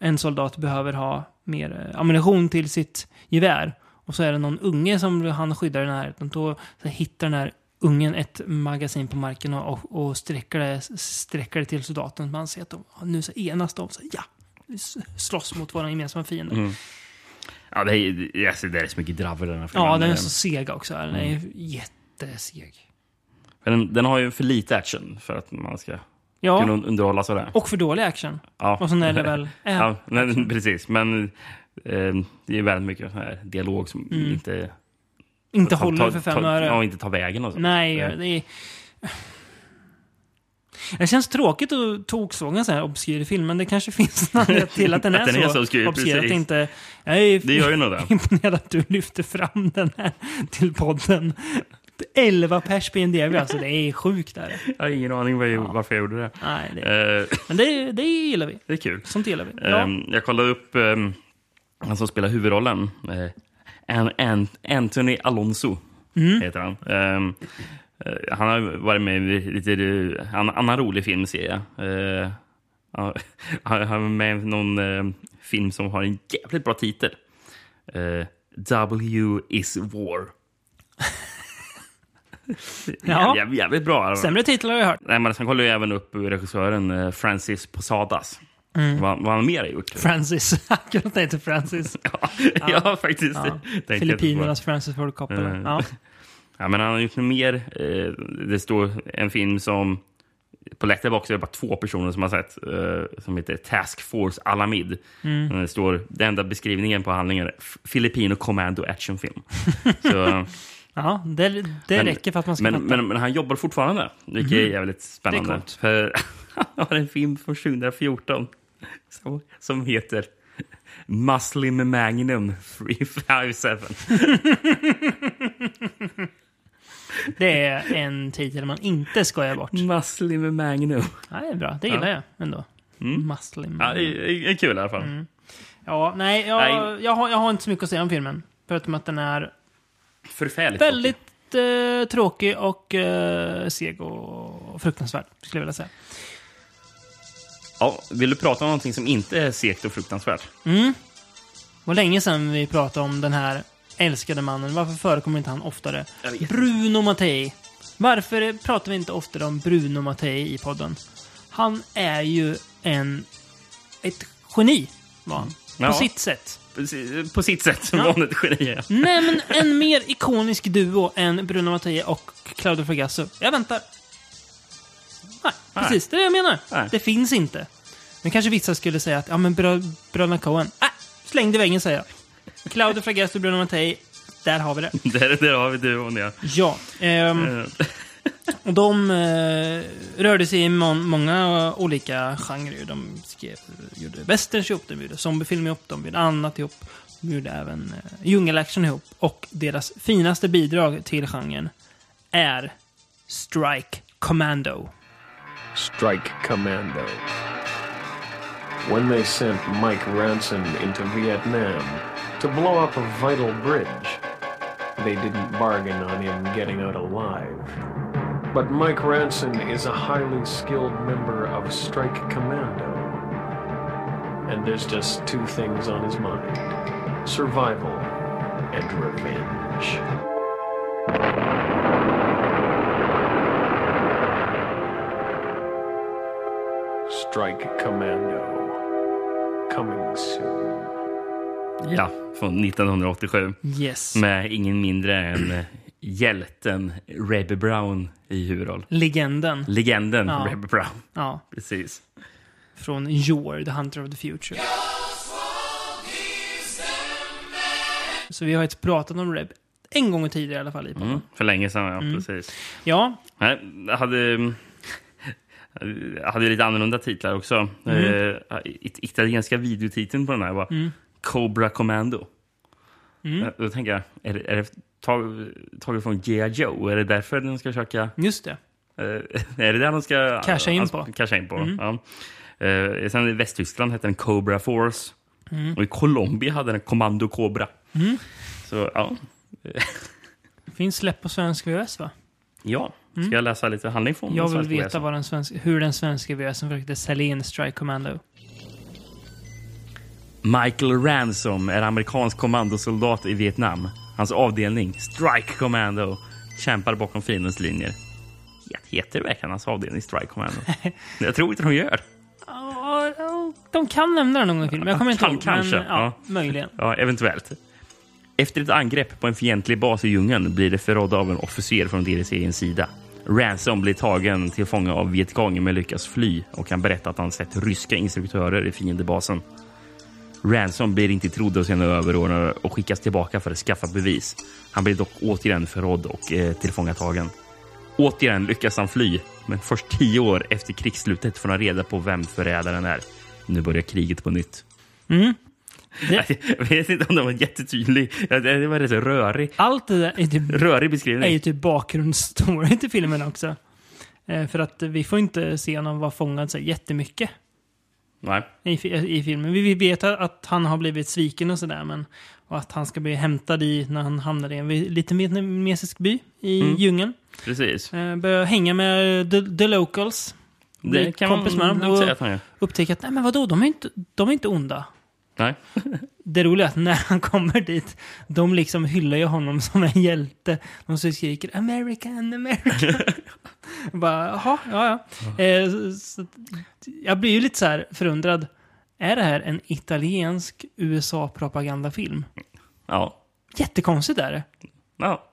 en soldat behöver ha mer eh, ammunition till sitt gevär. Och så är det någon unge som han skyddar i närheten. Då så hittar den här ungen ett magasin på marken och, och, och sträcker, det, sträcker det till soldaten. Man ser att de nu så enas de. Så, ja, slåss mot våra gemensamma fiender. Mm. Ja, det är, alltså, det är så mycket dravel den här filmen. Ja, den är så seg också. Den är jätteseg. Den, den har ju för lite action för att man ska Ja, kunna underhållas av det. och för dålig action. Ja. Och sen är det väl... Äh, Ja, men, precis. Men eh, det är väldigt mycket här dialog som Mm. inte inte Ta- håller ta- för fem öre. Ja, inte ta vägen och så. Nej, Eh, det är... Det känns tråkigt att toksåga en sån här obskyr film, men det kanske finns en anledning till att den är, Att den är så, så obskyr, obskyr. Att inte... Jag är Det gör ju nog det. imponerad att du lyfter fram den här till podden. 11 pers på IMDb, alltså det är sjukt där. Jag har ingen aning jag, varför jag gjorde det. Nej, det, Eh, men det, det gillar vi. det är kul. Sånt gillar vi. Ja. Ehm, jag kollade upp um, han som spelar huvudrollen. Uh, An, An, Anthony Alonso Mm. heter han. Eh, han har varit med i lite uh, annan, rolig filmserie. Uh, han han var med i någon eh, film som har en jävligt bra titel. Eh, W is war. Ja. Jävligt, jävligt bra. Sämre titlar har jag hört. Nej, men sen kollar jag även upp regissören eh, Francis Posadas. Mm. Vad, vad han mer har gjort. Francis. Kul att det heter Francis. Ja, har faktiskt Ja. Filippinernas Francis Ford Coppola. Eh. Ja. Ja, men han har gjort mer. Eh, det står en film som... På Letterboxd är det bara två personer som har sett. Eh, som heter Task Force Alamid. Mm. Det står, den enda beskrivningen på handlingen är F- Filipino Commando actionfilm. Så, Ja, det, det Men- räcker för att man ska men, fatta. men, men han jobbar fortfarande, vilket är jävligt spännande. Mhm. Det är coolt. För han har en film från 2014 som, som heter Muslim Magnum 357. Det är en titel man inte skojar bort. Muslim Magnum. Ja, det är bra. Det gillar jag ändå. Muslim. Ja, det är, är kul i alla fall. Ja, nej, jag, Nej. Jag, har, jag har inte så mycket att säga om filmen. Förutom att den är Förfärligt väldigt eh, tråkig och eh, seg och fruktansvärd, skulle jag vilja säga. Ja, vill du prata om någonting som inte är segt och fruktansvärt? Det var länge sedan vi pratade om den här älskade mannen. Varför förekommer inte han oftare? Bruno Mattei. Varför pratar vi inte oftare om Bruno Mattei i podden? Han är ju en... Ett geni, var han. På Ja. sitt sätt. På si- På sitt sätt Ja. var han ett geni. ja. Nej, men en mer ikonisk duo än Bruno Mattei och Claudio Fragasso. Jag väntar. Nej, Nej. precis. Det är det jag menar. Nej. Det finns inte. Men kanske vissa skulle säga att ja, men brö bröderna Coen. Nej, släng det i väggen säger jag. Claudio Fragasso och Bruno Mattei. Där har vi det. Där, där har vi duon, ja. Ja. ehm, Eh, och de eh, rörde sig i må många olika genrer. De skrev, gjorde westerns ihop, de gjorde zombiefilm ihop, de gjorde annat ihop. De gjorde även eh, djungelaction ihop. Och deras finaste bidrag till genren är Strike Commando. Strike Commando. When they sent Mike Ranson into Vietnam to blow up a vital bridge, they didn't bargain on him getting out alive. But Mike Ranson is a highly skilled member of Strike Commando. And there's just two things on his mind survival and revenge. Strike Commando. Coming soon. ja, från 1987. Yes. Med ingen mindre än eh, hjälten Rebbe Brown i huvudroll. Legenden. Legenden Ja. Rebbe Brown. Ja, Precis. från Your, The Hunter of the Future. Så vi har ett pratat om Reb en gång tidigare i alla fall i. Mm, för länge sedan, Mm. ja. Precis. Ja, jag hade, jag hade lite annorlunda titlar också. Mm. Eh, it- italienska videotiteln på den här var Cobra Commando. Mm. Eh, Då tänker jag, är det, är det tag- taget från G.I. Joe? Är det därför den ska försöka... just det. eh, är det där de ska... Casha in ans- på. Mm. Casha in på, ja. Eh, sen i Västtyskland hette den Cobra Force. Mm. Och i Colombia hade den Commando Cobra. Så, ja. Finns släpp på svensk VHS va? Ja, ska jag läsa lite handling från Mm. Jag vill veta vad den svenska, hur den svenska VHSen försökte sälja in Strike Commando. Michael Ransom är amerikansk kommandosoldat i Vietnam. Hans avdelning, Strike Commando, kämpar bakom fiendens linjer. Het- Heter verkligen hans avdelning Strike Commando? Jag tror inte de gör. De kan nämna den någon gång i filmen. Jag kommer inte ihåg. kanske, Men, ja, ja. möjligen. Ja, eventuellt. Efter ett angrepp på en fientlig bas i djungeln blir det förrådda av en officer från deras egen sida. Ransom blir tagen till fånga av Vietcong men lyckas fly och kan berätta att han sett ryska instruktörer i fiendebasen. Ransom blir inte trodd av sina överordnade och skickas tillbaka för att skaffa bevis. Han blir dock återigen förrådd och eh, tillfångatagen. Återigen lyckas han fly, men först tio år efter krigsslutet får han reda på vem förrädaren är. Nu börjar kriget på nytt. Mm. Det, Jag vet inte om det var jättetydlig. Det var rätt så rörig, allt det där är typ, rörig är beskrivning. ju typ bakgrundsstory till filmen också. Eh, för att vi får inte se honom vara fångad så jättemycket Nej. i, i filmen. Vi, vet att han har blivit sviken och sådär, men och att han ska bli hämtad i när han hamnar i en liten vietnamesisk by i Mm. djungeln. Precis. Eh, börjar hänga med the, the locals. Det kan kompis med man dem och upptäcker att nej men vadå, de är inte, de är inte onda. Nej. Det roliga är att när han kommer dit, de liksom hyllar ju honom som en hjälte. De så skriker American, American. Bara, jaha, ja, ja. Eh, så, jag blir ju lite så här förundrad. Är det här en italiensk USA-propagandafilm? Ja. Jättekonstigt är det. ja.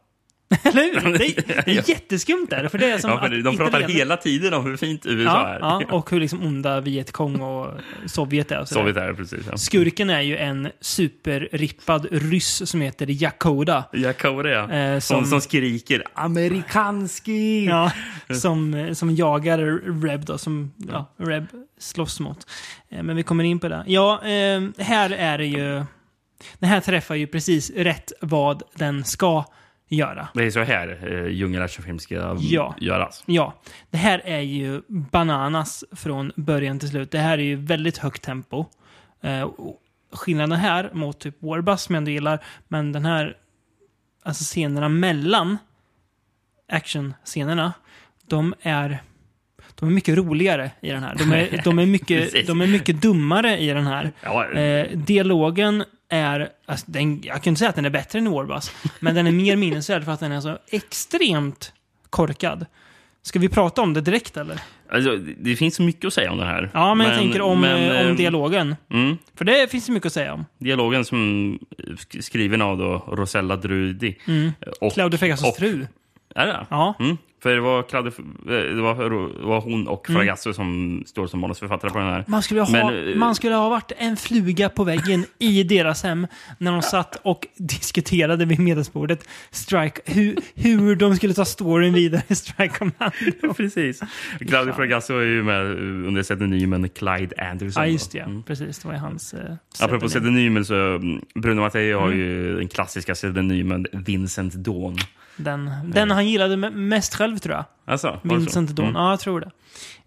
Eller hur? Det är, det är jätteskumt är det. För det är som ja de pratar italienare- hela tiden om hur fint USA är. ja, och hur liksom onda Vietkong och Sovjet är. Och. Sovjet är precis. Ja. Skurken är ju en superrippad ryss som heter Yakoda. Jakore, ja. Eh, som, som- som skriker amerikanski. Ja, som, som jagar Reb då, som ja, Reb slåss mot. Eh, Men vi kommer in på det. Ja, eh, här är det ju... Den här träffar ju precis rätt vad den ska göra. Det är så här eh, djungelactionfilm ska Ja. göras. Ja, det här är ju bananas från början till slut. Det här är ju väldigt högt tempo. Eh, skillnaden här mot typ Warbus som jag ändå gillar, men den här, alltså scenerna mellan actionscenerna, de är, de är mycket roligare i den här. De är, de är, mycket, de är mycket dummare i den här. Eh, dialogen är, alltså, den, jag kan inte säga att den är bättre än Warbus, men den är mer minnesvärd för att den är så extremt korkad. Ska vi prata om det direkt eller? alltså, det det finns så mycket att säga om den här. Ja, men, jag tänker om, men, eh, om eh, dialogen. Mm, För det finns det mycket att säga om. dialogen som sk- skriven av då Rosella Drudi. Och, Claudio Fegasos fru. Är det? Ja. Mm, för det var, Claudio, eh, det var, det var hon och Mm. Fragasso som står som manusförfattare på den här. Man skulle, ha, Men, eh, man skulle ha varit en fluga på väggen i deras hem när de satt och diskuterade vid middagsbordet Strike, hur, hur de skulle ta storyn vidare i Strike Commando. Precis. Claudio Fragasso är ju med under pseudonymen Clyde Anderson. Ja, just det. Mm. Precis, det var hans... Eh, Apropå pseudonym. pseudonymer så mm, Bruno Mattei har Mm. ju den klassiska pseudonymen Vincent Dawn. Den, den han gillade me- mest själv tror jag. Alltså? Vincent Dawn. Mm. Ja, jag tror det.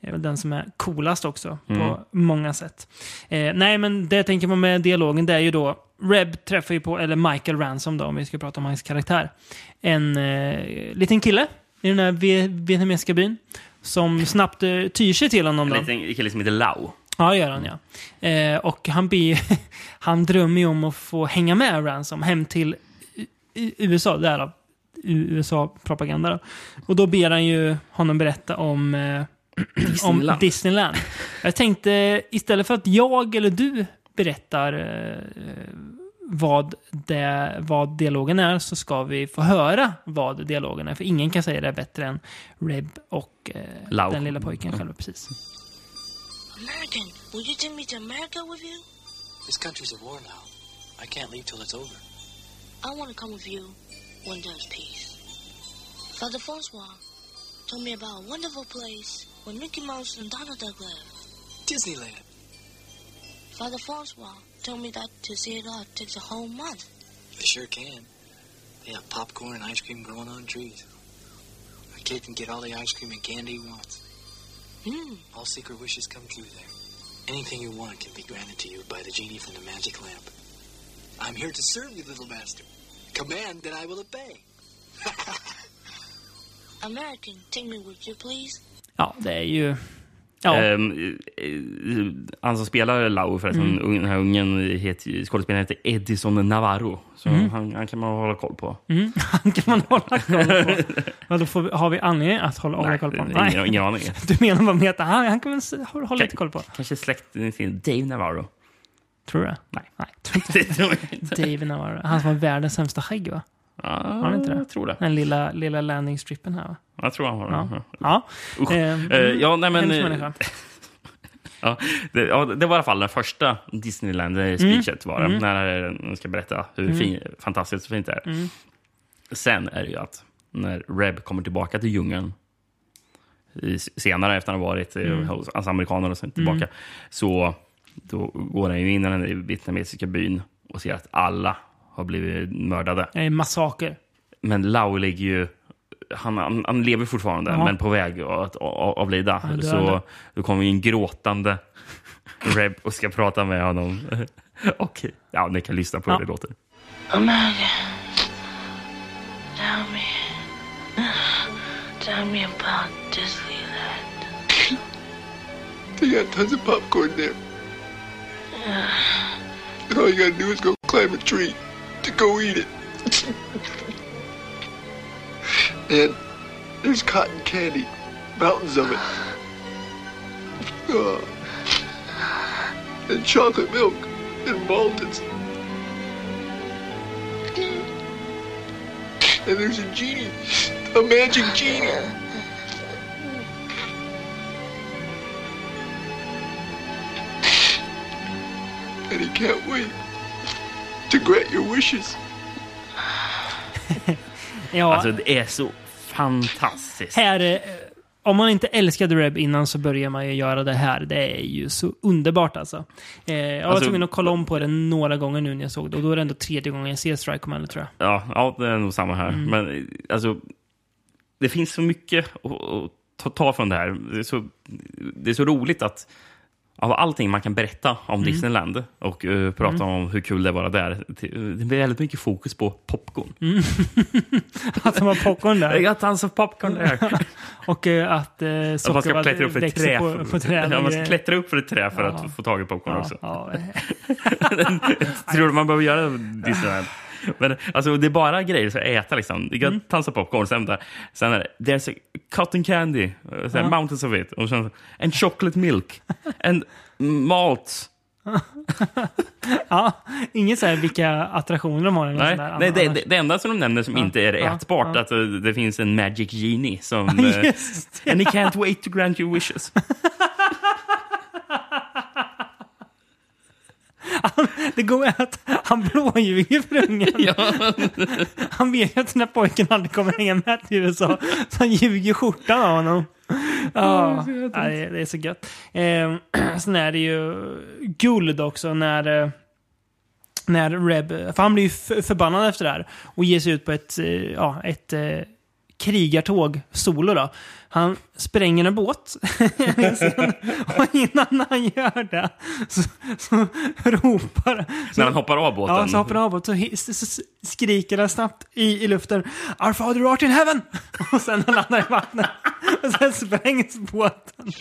Det är väl den som är coolast också Mm. på många sätt. Eh, nej, men det jag tänker på med dialogen det är ju då Reb träffar ju på, eller Michael Ransom då, om vi ska prata om hans karaktär. En eh, liten kille i den här vi- vietnamesiska byn. Som snabbt eh, tyr sig till honom En liten kille som heter Lau. Ja, det gör han ja. Eh, och han, blir, han drömmer ju om att få hänga med Ransom hem till U- USA, därav USA-propaganda. Och då ber han ju honom berätta om, eh, om Disneyland. Disneyland. Jag tänkte istället för att jag eller du berättar eh, vad, det, vad dialogen är så ska vi få höra vad dialogen är. För ingen kan säga det bättre än Reb och eh, den lilla pojken själv. Precis. American, will you take me to America with you? This country's at war now. I can't leave till it's over. I want to come with you there's peace. Father Francois told me about a wonderful place where Mickey Mouse and Donald Duck live. Disneyland. Father Francois told me that to see it all takes a whole month. They sure can. They have popcorn and ice cream growing on trees. A kid can get all the ice cream and candy he wants. Hmm. All secret wishes come true there. Anything you want can be granted to you by the genie from the magic lamp. I'm here to serve you, little master. Command that I will obey. American, take me with you, please. Ja, det är ju... Ja, Ehm, eh, han som spelar Lau förresten, Mm. den här ungen, heter, skådespelaren heter Edison Navarro. Så han, han kan man hålla koll på. mm, han kan man hålla koll på. Ja, då får vi, har vi anledning att hålla, hålla Nej, koll på honom? Nej. ingen aning. Du menar bara med att han, han kan s- hålla hålla lite koll på? Kanske släkt till Dave Navarro. Tror du det? Nej. Nej, tror inte. Det tror jag inte. David Navarro. Han som har världens sämsta skägg, va? Ja, han inte det? Jag tror det. Den lilla, lilla landing-strippen här, va? Jag tror han har Ja. det. Ja. Usch. Eh, Eh, ja, nej, men, eh. Ja, det, ja, det var i alla fall den första Disneyland-speechet. var det, När de ska berätta hur fin, fantastiskt fint det är. Sen är det ju att när Reb kommer tillbaka till djungeln i, senare efter att ha varit mm. hos alltså amerikanerna och sen tillbaka, så då går han ju in i den vietnamesiska byn och ser att alla har blivit mördade. Det är en massaker. Men Lau ligger ju... Han, han, han lever fortfarande, Ja. men på väg att avlida. Så då kommer ju en gråtande Reb och ska prata med honom. och ja, ni kan lyssna på hur Ja. det låter. Amanda, tell me, tell me about Disneyland. They got tons of popcorn there. And all you gotta do is go climb a tree to go eat it. and there's cotton candy, mountains of it. Uh, and chocolate milk and Maltons. And there's a genie, a magic genie. Can't wait to grant your wishes. Ja, Alltså, det är så fantastiskt. här, eh, om man inte älskade Reb innan så börjar man ju göra det här. Det är ju så underbart alltså. Eh, jag var Alltså- tvungen att kolla om på det några gånger nu när jag såg det. Och då är det ändå tredje gången jag ser Strike Commander tror jag. Ja, ja, det är nog samma här. Mm. Men alltså, det finns så mycket att, att ta, ta från det här. Det är, så, det är så roligt att av allting man kan berätta om Mm. Disneyland och eh, prata om hur kul det var där. Det blir väldigt mycket fokus på popcorn. Att de har popcorn där. Jag tar alltså popcorn där. Och eh, att eh, Att man ska klättra upp för ett trä. På, på träd. ja, man ska klättra upp för ett trä för att få tag i popcorn ja, också. ja. Tror du man behöver göra Disneyland? Men alltså, det är bara grejer att äta. Liksom. Det kan tons of popcorn. Sen, där, sen är det there's cotton candy, uh, sen, mountains of it. Och sen and chocolate milk. And malt. ja, inget så här vilka attraktioner de har. Eller Nej, sånt där nej det, det, det enda som de nämner som inte är ja, ätbart ja. att uh, det finns en magic genie som... uh, Just det. and he can't wait to grant your wishes. Det går att han blåljuger för ungen. Han vet ju att den här pojken aldrig kommer hänga med till USA. Så han ljuger skjortan av honom. Ja, ja, det, är- det är så gött. Eh, sen är det ju guld också när, eh, när Reb, för han blir ju förbannad efter det här och ger sig ut på ett, eh, ja, ett eh, krigartåg solo då. Han spränger en båt. och innan han gör det så, så ropar... Så, När han hoppar av båten. Ja, så hoppar han av och så, så, så skriker han snabbt i, i luften Our father art in heaven! Och sen han landar i vattnet. Och sen sprängs båten.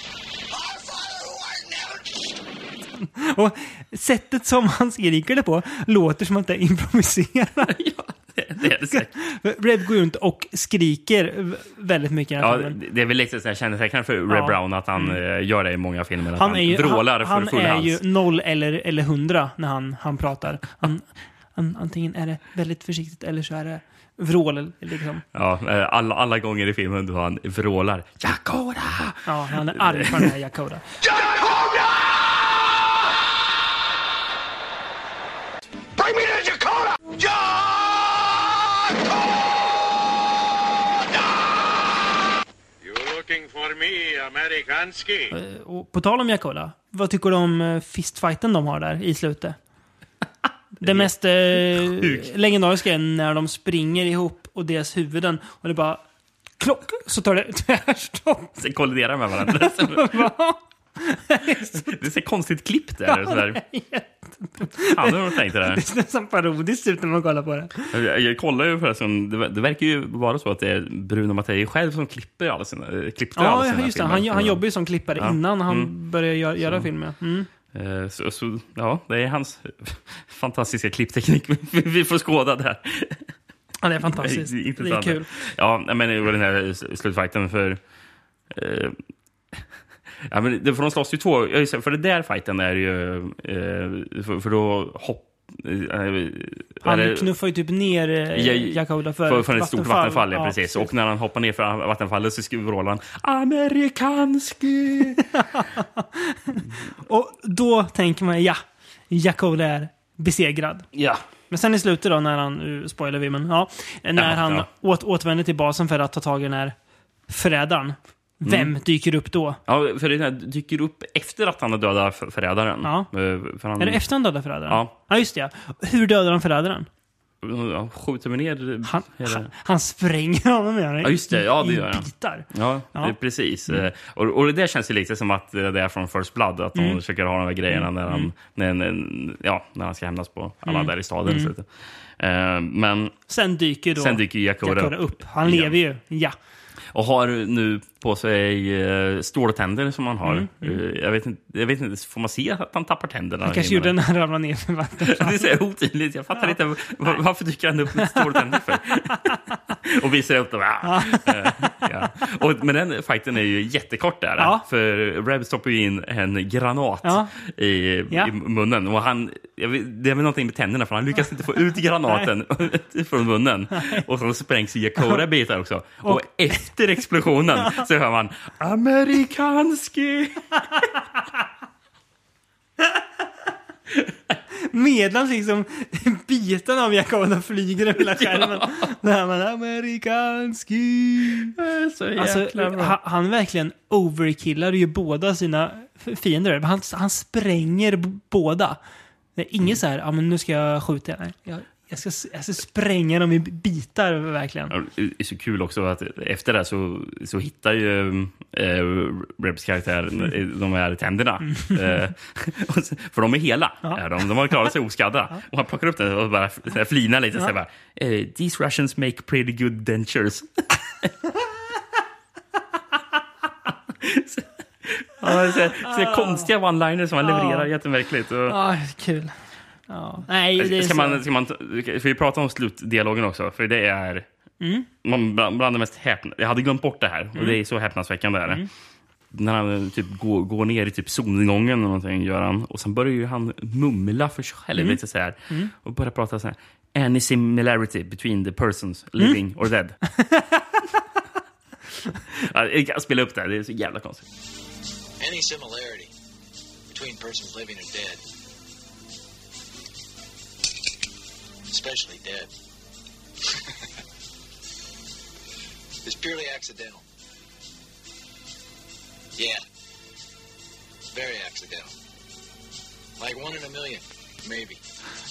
Och sättet som han skriker det på låter som att det är improviserat. ja, det, är det säkert. Red går runt och skriker väldigt mycket Ja, det är väl lite så här kännetecknande för Red Ja. Mm. Brown att han eh, gör det i många filmer. Att han, Han är ju, vrålar han, för han full är hals. ju noll eller, eller hundra när han, han pratar. Han, han, antingen är det väldigt försiktigt eller så är det vrål. Liksom. Ja, eh, alla, alla gånger i filmen då han vrålar Jakoda! Ja, han är arg på den här Yakoda. Bring me me, Amerikanski. Eh, Och på tal om Yakoda, vad tycker du om eh, fistfighten de har där i slutet? Det mest eh, legendariska är när de springer ihop och deras huvuden och det bara klock så tar det tvärstopp. Sen kolliderar med varandra. det är så konstigt klippt där. Så där. Ja, tänkt det Det där. ser nästan parodiskt ut när man kollar på det. Jag, jag kollar ju förresten, det, det verkar ju vara så att det är Bruno Mattei själv som klipper alla sina, eh, klippte alla Ja, sina just det. filmer. Han, han jobbar ju som klippare Ja. innan han Mm. började göra, göra filmer. Mm. Eh, Så, så, ja, det är hans fantastiska klippteknik vi- får skåda där. Ja, det är fantastiskt. Det är Det är kul. Ja, men det var den här slutfighten för... Eh, ja, men det, för de slåss ju två... För det där fighten är ju... Eh, för, för då hopp, är Han det- knuffar ju typ ner eh, Ja, Jack Oda för, för, för ett stort vattenfall, ja, precis. Och när han hoppar ner för vattenfallet så skriver han amerikanski. Och då tänker man, ja, Oda är besegrad. ja. Men sen i slutet då, när han, nu spoilar vi, men ja. När Ja, han ja. Åt, återvänder till basen för att ta tag i den här förrädaren. Vem Mm. dyker upp då? ja, för det dyker upp efter att han har dödat för- förrädaren. Ja. Eh, För han, Är det efter han dödar förrädaren? Ja. Ja, just det. ja. Hur dödar han förrädaren? Han skjuter mig ner Han, han, han spränger honom han, Ja, just det. Ja, det gör han. bitar. Ja, Ja. Det, precis. Eh, Och, och det där känns ju lite som att eh, det är från First Blood. Att de Mm. försöker ha de här grejerna när, han, när, när, ja, när han ska hämnas på alla Mm. där i staden. Så eh, men Sen dyker då sen dyker Jack Oda upp. Han lever ju. Ja. Och har nu på sig uh, ståltänder som han har. Mm, Eh, jag, vet inte, jag vet inte, får man se att han tappar tänderna? Han kanske gjorde när han ramlade ner för vattnet. Det är så otydligt. Jag fattar inte. var- Varför dyker han upp med ståltänder för? och visar upp dem. Ah. Eh, ja. och, men den fighten är ju jättekort där. Ja. För Reb stoppar ju in en granat Ja. i, Ja. i munnen. Och han, vet, det är väl någonting med tänderna för han lyckas inte få ut granaten från munnen. Och så sprängs Jakoda i bitar också. Och, Och- efter explosionen så hör man amerikanski. Medan liksom biten av Oda flyger över hela skärmen. Hör man amerikanski. Så jäkla Alltså, bra. han, han verkligen overkillar ju båda sina fiender. Han, han spränger båda. Det är inget så här, ja men nu ska jag skjuta. Nej, jag, ska, jag ska spränga dem i bitar verkligen. Ja, Det är så kul också att efter det så, så hittar ju äh, Rebs karaktär Mm. de här tänderna. Eh, och så- för de är hela. Är de. de har klarat sig oskadda. Och han plockar upp den och bara så flinar lite. Så här, bara, eh, These Russians make pretty good dentures. Så- Ja, så, så konstiga one-liners som han levererar jättemärkligt. Ja, kul. Ja. Nej, det är Ska så. man, ska man, ska vi prata om slutdialogen också? För det är Mm. man, bland, bland det mest häpna... Jag hade glömt bort det här. Och det är så häpnadsväckande. Är. Mm. När han eh, typ går, går ner i typ solnedgången eller någonting, gör han. Och sen börjar ju han mumla för sig själv Mm. lite så här. Och börjar prata så här. Any similarity between the persons living Mm. or dead. Ja, jag kan spela upp det här, det är så jävla konstigt. Any similarity between persons living and dead, especially dead, is purely accidental. Yeah, very accidental. Like one in a million, maybe.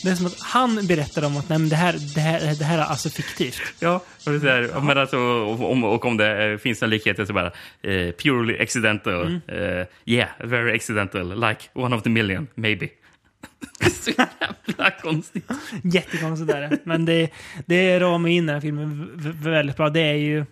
Det är som att han berättar om att nej, men det, här, det, här, det här är alltså fiktivt. Ja, och, det är så här, men alltså, om, och om det finns en likhet så bara eh, purely accidental. Mm. Eh, yeah, very accidental. Like one of the million, maybe. jävla konstigt. Jättekonstigt är det. Men det, det ramar in den här filmen väldigt bra. Det är ju...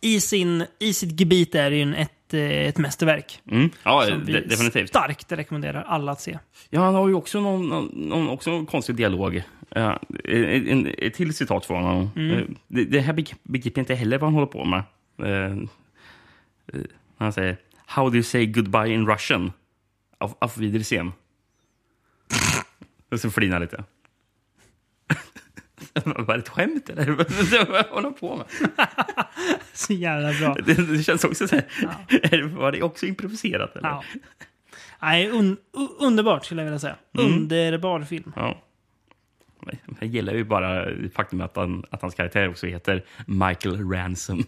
I, sin, I sitt gebit är det ju en, ett, eh, ett mästerverk. Mm. Ja, Som vi de, definitivt. starkt rekommenderar alla att se. Ja, han har ju också någon, någon, någon också konstig dialog. En, en, ett till citat från honom. Mm. Eh, Det, det här beg- begriper jag inte heller vad han håller på med. Eh, han säger How do you say goodbye in Russian? Auf, auf Wiedersehen. Och så flinar lite. Var det ett skämt eller? Vad håller på med? Så jävla bra. Det, det känns också så här. är- Var det också improviserat? Eller? Ja. Nej, un, underbart skulle jag vilja säga. Mm. Underbar film. Ja. Jag gillar ju bara faktum att, han, att hans karaktär också heter Michael Ransom.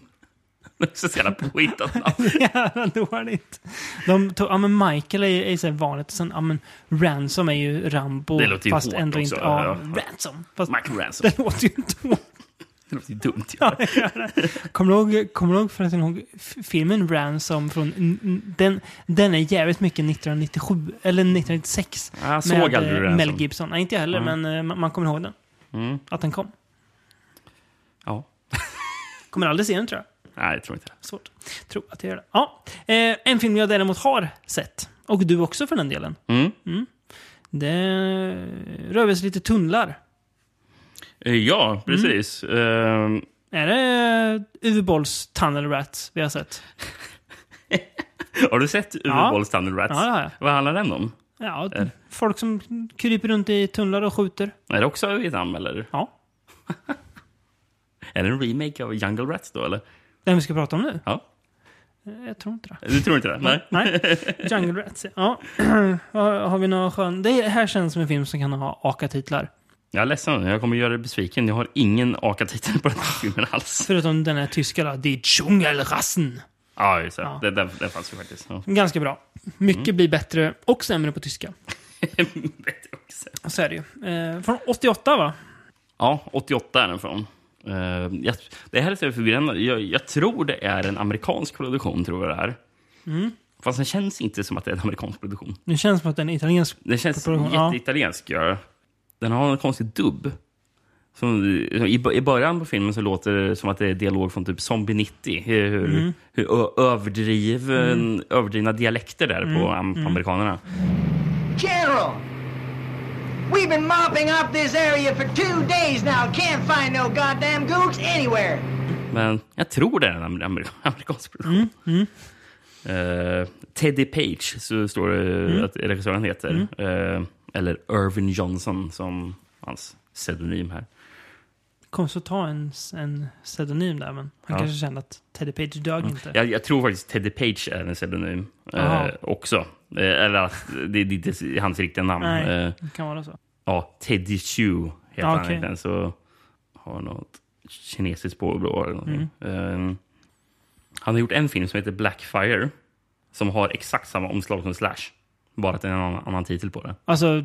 Det är så jävla påhittat namn. Jävla dåligt. De tog, ja, men Michael är, är så vanligt. Sen, ja, men Ransom är ju Rambo. Det låter ju fast hårt ändå också. inte. Ja, Ja. Ransom. Fast Michael Ransom. det låter ju inte hårt. Det låter ju dumt. ju. Ja. Kommer du ihåg, du ihåg förresten ihåg filmen Ransom från... Den, den är jävligt mycket 1997, eller 1996. Jag såg med aldrig eh, Ransom. Mel Gibson. Nej, inte jag heller, Mm. men eh, man, man kommer ihåg den. Mm. Att den kom. Ja. Kommer aldrig se den tror jag. Nej, jag tror inte det. Svårt. Tror att jag gör det. Ja. Eh, en film jag däremot har sett. Och du också för den delen. Mm. Det rör sig lite tunnlar. Eh, Ja, precis. Mm. Eh, Är det Uwe Bolls Tunnel Rats vi har sett? har du sett Uwe Ja. Bolls Thunder Rats? Ja, jag. Vad handlar den om? Ja, Eh. folk som kryper runt i tunnlar och skjuter. Är det också Vietnam, eller? Ja. Är det en remake av Jungle Rats då, eller? Den vi ska prata om nu? Ja. Eh, Jag tror inte det. Du tror inte det? Nej. Nej. Jungle Rats. Ja. har vi några skön... Det här känns som en film som kan ha AKA-titlar. Jag är ledsen, jag kommer göra dig besviken. Jag har ingen AKA-titel på den här filmen alls. Förutom den här tyska då, Die Dschungelrassen. Ja, just det. Ja. Det, det, det fanns ju faktiskt. Ja. Ganska bra. Mycket blir bättre och sämre på tyska. Bättre också. Så är det ju. Eh, från 88 va? Ja, 88 är den från. Eh, jag, det här är förvirrande. Jag, jag tror det är en amerikansk produktion, tror jag det är. Mm. Fast den känns inte som att det är en amerikansk produktion. Det känns som att den är italiensk. Den känns jätteitaliensk. Ja. Den har en konstig dubb. Som, i, I början på filmen så låter det som att det är dialog från typ Zombie 90. Hur, Mm. hur ö- överdriven, överdrivna dialekter där på, am, Mm. på amerikanerna. General! We've been mopping up this area for two days now. Can't find no goddamn gooks anywhere. Men jag tror det är en amer- amer- amerikansk produktion. Mm, Eh, Teddy Page, så står det Mm. att regissören heter. Eh, eller Irvin Johnson, som hans pseudonym här. Konstigt att ta en, en pseudonym där, men han Ja. kanske kände att Teddy Page dög inte. Jag, jag tror faktiskt Teddy Page är en pseudonym eh, också. Eh, eller att det, det är inte hans riktiga namn. Nej, Eh, det kan vara så. ja, Teddy Chu heter Ja, han egentligen. Så har något kinesiskt påbrå eller någonting. Mm. Eh, han har gjort en film som heter Blackfire. Som har exakt samma omslag som Slash. Bara att det är en annan, annan titel på det. Alltså,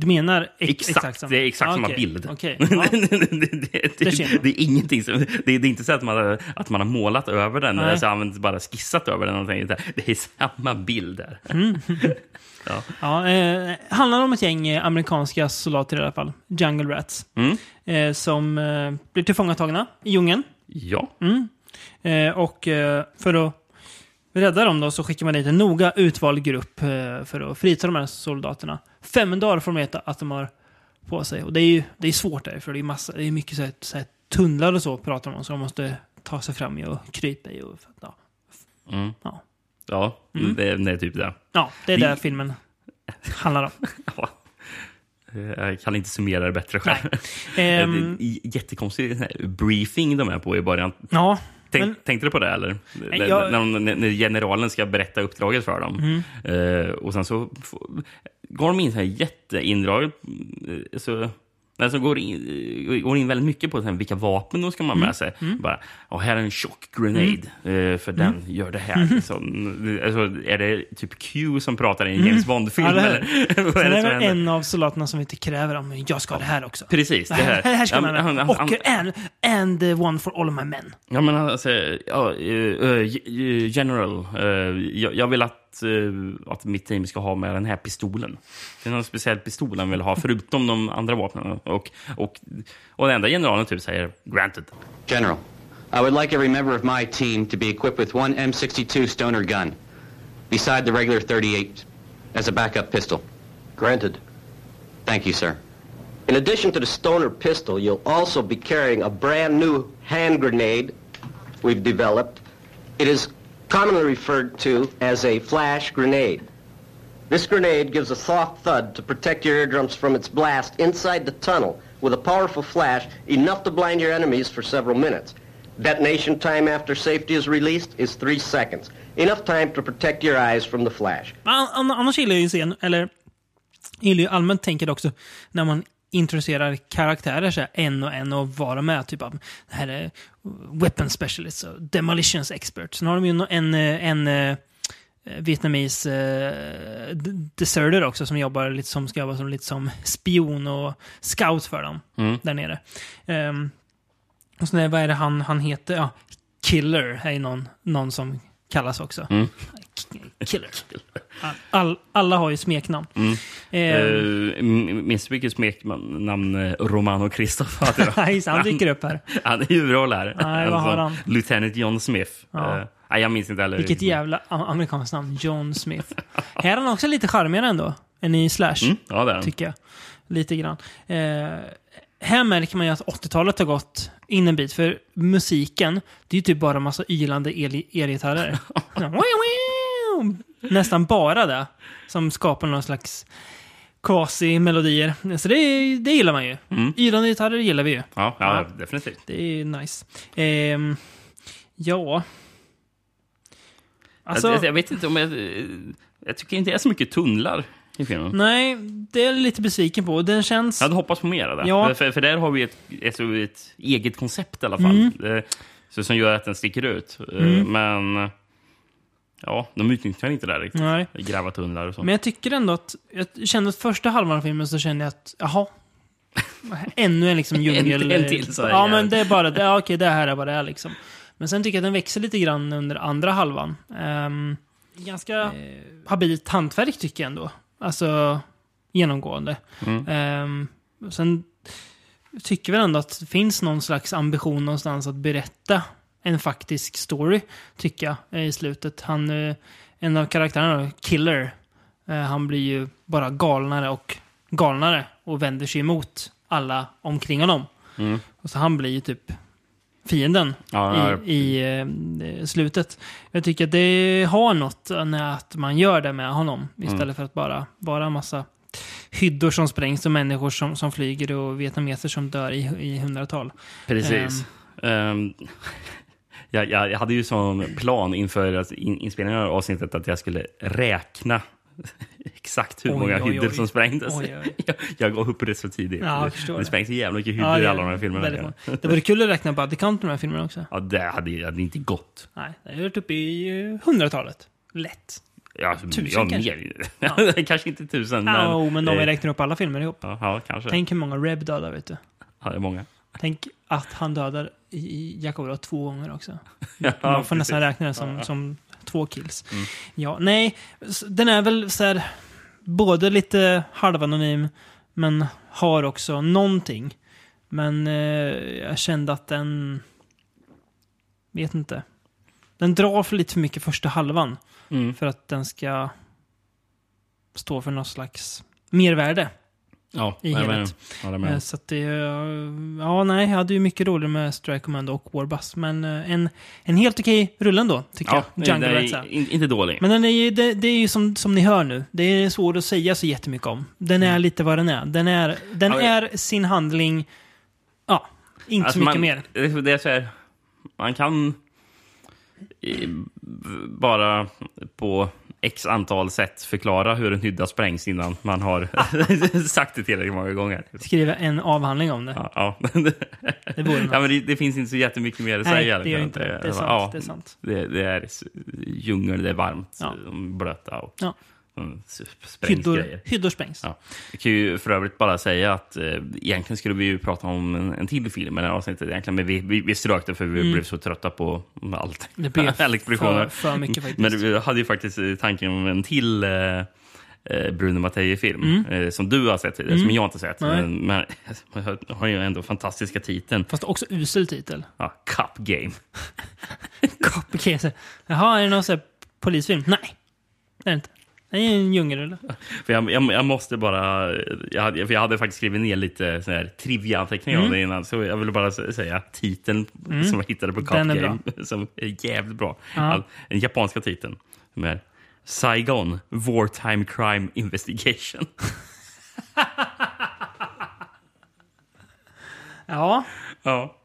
du menar ex, Exakt, samma? det är exakt Ja, samma okej, bild. Okej, ja. det, det, Det det, är ingenting som, det, är- inte så att man, har, att man har målat över den, Nej. eller så använt, bara skissat över den. Och tänkt, det är samma bild där. Mm. ja. Ja, eh, handlar om ett gäng eh, amerikanska soldater i alla fall. Jungle Rats. Mm. Eh, som eh, blir tillfångatagna i djungeln. ja. Mm. Eh, och eh, för att rädda dem då så skickar man dit en noga utvald grupp eh, för att frita de här soldaterna. Fem dagar får de veta att de har på sig. Och det är ju det är svårt där, för det är, massa, det är mycket så här, så här tunnlar och så pratar de om, så de måste ta sig fram i och krypa i. Och, ja. Mm. Ja. Ja, Mm. det, det är typ det. ja, det är Vi- det filmen handlar om. Ja. Jag kan inte summera det bättre själv. Det är Jättekonstig briefing de är på i början. ja, Tänk, men- Tänkte du på det? eller? När- jag- När, när, när generalen ska berätta uppdraget för dem. Mm. Eh, och sen så går de in så här jätteindraget. eh, Så, när som går, in, går in väldigt mycket på här, vilka vapen de ska man ha Mm. med sig. Bara, oh, här är en tjock grenade, eh, för den Mm. gör det här. Liksom. Alltså, är det typ Q som pratar i en James Bond-film? Mm. Ja, det eller? Sen det är händer? en av soldaterna som inte kräver om jag ska ha det här också. Precis, det här, här. här ska man men han- han- Och and, and one for all of my men. Ja, men alltså, ja, eh, eh, General, eh, jag, jag vill att, eh, att mitt team ska ha med den här pistolen. Det är någon speciell pistol han vill ha, förutom de andra vapnen. Och, och, och den enda generalen typ säger granted. General, I would like every member of my team to be equipped with one M62 Stoner gun, beside the regular 38, as a backup pistol. Granted. Thank you, sir. In addition to the stoner pistol, you'll also be carrying a brand new hand grenade we've developed. It is commonly referred to as a flash grenade. This grenade gives a soft thud to protect your eardrums from its blast inside the tunnel with a powerful flash enough to blind your enemies for several minutes. Detonation time after safety is released is three seconds. Enough time to protect your eyes from the flash. An- an- Annars gillar jag ju scen, eller gillar ju allmänt tänker också när man introducerar karaktärer så en och en och vad de är. Typ av, det här är weapon specialist och demolitions expert. Sen har de ju en, eh, en, en vietnames eh, d- deserter också som jobbar lite som, ska jobba som, lite som spion och scout för dem Mm. där nere. Ehm, och sen är, vad är det han, han heter? Ja, Killer är ju någon, någon som kallas också. Mm. Killer. All, alla har ju smeknamn. Mm. Ehm, Eh, minns du vilket smeknamn eh, Romano Kristoff hade? Nej, han dyker upp här. Han är huvudroll här. Nej, vad har han? Lieutenant John Smith. Ja. Eh, nej, jag minns inte heller. Vilket jävla amerikanskt namn. John Smith. här är han också lite charmigare ändå. Än i Slash. Mm, ja, det är han. Tycker jag. Lite grann. Eh, här märker man ju att 80-talet har gått in en bit. För musiken, det är ju typ bara massa ylande el- elgitarrer. nästan bara det som skapar någon slags quasi-melodier. Så det, det gillar man ju. Mm. Yrande gitarrer gillar vi ju. Ja, ja, definitivt. Det är nice. Ehm, ja... Alltså, jag, jag vet inte om jag... Jag tycker inte det är så mycket tunnlar i filmen. nej, det är jag lite besviken på. Den känns... Jag hade hoppats på mer av det. Ja. För, för där har vi ett, ett, ett eget koncept i alla fall. Mm. Eh, Så, som gör att den sticker ut. Eh, Mm. Men... Ja, de utnyttjar inte det där riktigt. Nej. Gräva tunnlar och så. Men jag tycker ändå att... Jag kände att första halvan av filmen så kände jag att, jaha. Ännu en liksom djungel... En- en till så här, Ja, men det är bara det. Ja, okej, det här är vad det är liksom. Men sen tycker jag att den växer lite grann under andra halvan. Um, ganska eh, habilt hantverk tycker jag ändå. Alltså, genomgående. Mm. Ehm, sen tycker väl ändå att det finns någon slags ambition någonstans att berätta en faktisk story, tycker jag, eh, i slutet. Han, eh, en av karaktärerna, Killer, eh, han blir ju bara galnare och galnare och vänder sig emot alla omkring honom. Mm. Och så han blir ju typ fienden Ja, i, i slutet. Jag tycker att det har något när att man gör det med honom istället Mm. för att bara vara en massa hyddor som sprängs och människor som, som flyger och vietnameser som dör i, i hundratal. Precis. Ehm, jag, jag, jag hade ju som plan inför att in, inspelningen av avsnittet att jag skulle räkna exakt hur Oj, många hyddor som sprängdes. Oj, oj. Jag, jag gav upp det så tidigt. Ja, det det. sprängs jävla mycket hyddor Ja, i alla de här filmerna. Det vore kul att räkna body count i de här filmerna också. Ja, det hade, hade inte gått. Nej, det har varit uppe i eh, hundratalet. Lätt. Ja, Tusen ja, kanske? mer. kanske inte tusen. Men, Men, men om vi räknar upp alla filmer ihop. Ja, ja kanske. Tänk hur många Reb dödar, vet du. Ja, det är många. Tänk att han dödar i- Jacob två gånger också. Ja, Man får nästan räkna det som, Ja. som två kills. Mm. Ja, nej, den är väl så här, både lite halvanonym, men har också någonting. Men eh, jag kände att den... Vet inte. Den drar för lite för mycket första halvan. Mm. För att den ska stå för något slags mervärde. Ja, i jag helhet. håller med. Eh, Så att det, ja nej, jag hade ju mycket roligare med Strike Commando och Warbus. Men eh, en, en helt okej rulle ändå, tycker Ja, jag. det- Jungle det är in- inte dålig. Men den är det, det är ju som, som ni hör nu, det är svårt att säga så jättemycket om. Den är lite vad den är. Den är, den Mm. Ja, är sin handling, ja, inte Alltså, så mycket man, mer. Det, det är så här, man kan eh, bara på x antal sätt förklara hur en hydda sprängs innan man har sagt det tillräckligt många gånger. Skriva en avhandling om det. Ja, ja. Det något. ja, men det, det finns inte så jättemycket mer att Nej, säga. det gör inte det. Det är sant, Ja, det är sant. Det, det är djungel, det är varmt, Ja. blöta och Ja. Mm, sprängs Hyddor, grejer. hyddor sprängs. Ja. Jag kan ju för övrigt bara säga att eh, egentligen skulle vi ju prata om en, en till film i det här avsnittet egentligen, men vi, vi, vi strök det för vi Mm. blev så trötta på allt. Det blev för- för mycket faktiskt. Men vi hade ju faktiskt eh, tanken om en till eh, eh, Bruno Mattei-film Mm. eh, som du har sett tidigare, Mm. som jag inte sett. Nej. Men, men jag har ju ändå fantastiska titeln. Fast också usel titel. Ja, Cup Game. Okej, så- Jaha, är det någon sån här polisfilm? Nej, det är det inte. Det är en djungelrulle. För jag, jag, jag måste bara... Jag hade, för jag hade faktiskt skrivit ner lite här trivia-anteckningar om Mm. det innan. Så jag ville bara sä- säga titeln Mm. som jag hittade på Cup Den är Game. Som är jävligt bra. All, den japanska titeln. Är Saigon Wartime Crime Investigation. Ja, ja.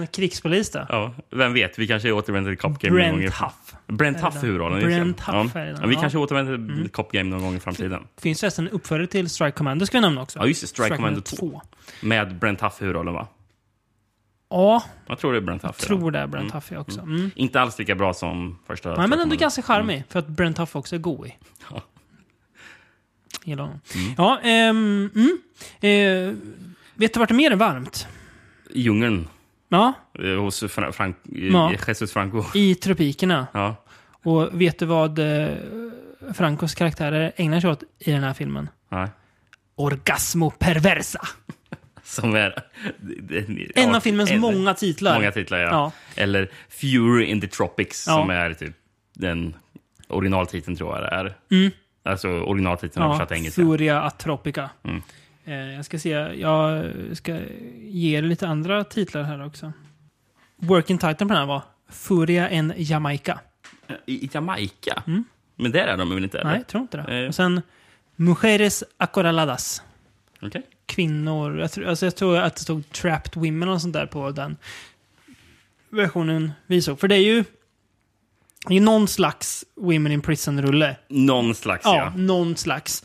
En krigspolis då. ja. Vem vet, vi kanske återvänder till Cup Game Brent någon gång. Huff. Brent Huff är den? huvudrollen. Brent Huff ja. ja, Vi kanske återvänder till Mm. Cup Game någon gång i framtiden. Det finns förresten en uppföljare till Strike Commando ska vi nämna också. Ja, just det. Strike, Commando 2. Med Brent Huff i huvudrollen, va? Ja, Jag tror det är Brent Huff. jag tror det är Brent Huff också. Mm. Inte alls lika bra som första. Nej, men ändå ganska charmig. För att Brent Huff också är god i. Ja. Gillar honom. Mm. Ja, ehm, mm. Eh, vet du vart det mer är varmt? I djungeln. Ja, eh, Hos Fra- Frank, eh, Ja. Jesus Franco. i tropikerna. Ja. Och vet du vad eh, Francos karaktärer ägnar sig åt i den här filmen? Nej. Orgasmo perversa. Som är... En ja, av filmens en- många titlar. Många titlar, ja. Ja. Eller Fury in the Tropics, Ja. som är typ den originaltiteln tror jag det är. Mm. Alltså originaltiteln översatt till engelska. Furia Atropica. Mm. Eh, jag ska se, jag ska ge er lite andra titlar här också. Working title på den här var Furia en Jamaica. I, i Jamaica? Mm. Men där är de väl inte? Eller? Nej, jag tror inte det. Eh. Och sen Mujeres Acorraladas. Okej. Kvinnor. Jag tror, alltså jag tror att det stod Trapped Women och sånt där på den versionen vi såg. För det är ju, det är någon slags Women in Prison-rulle. Någon slags, Ja, ja. någon slags.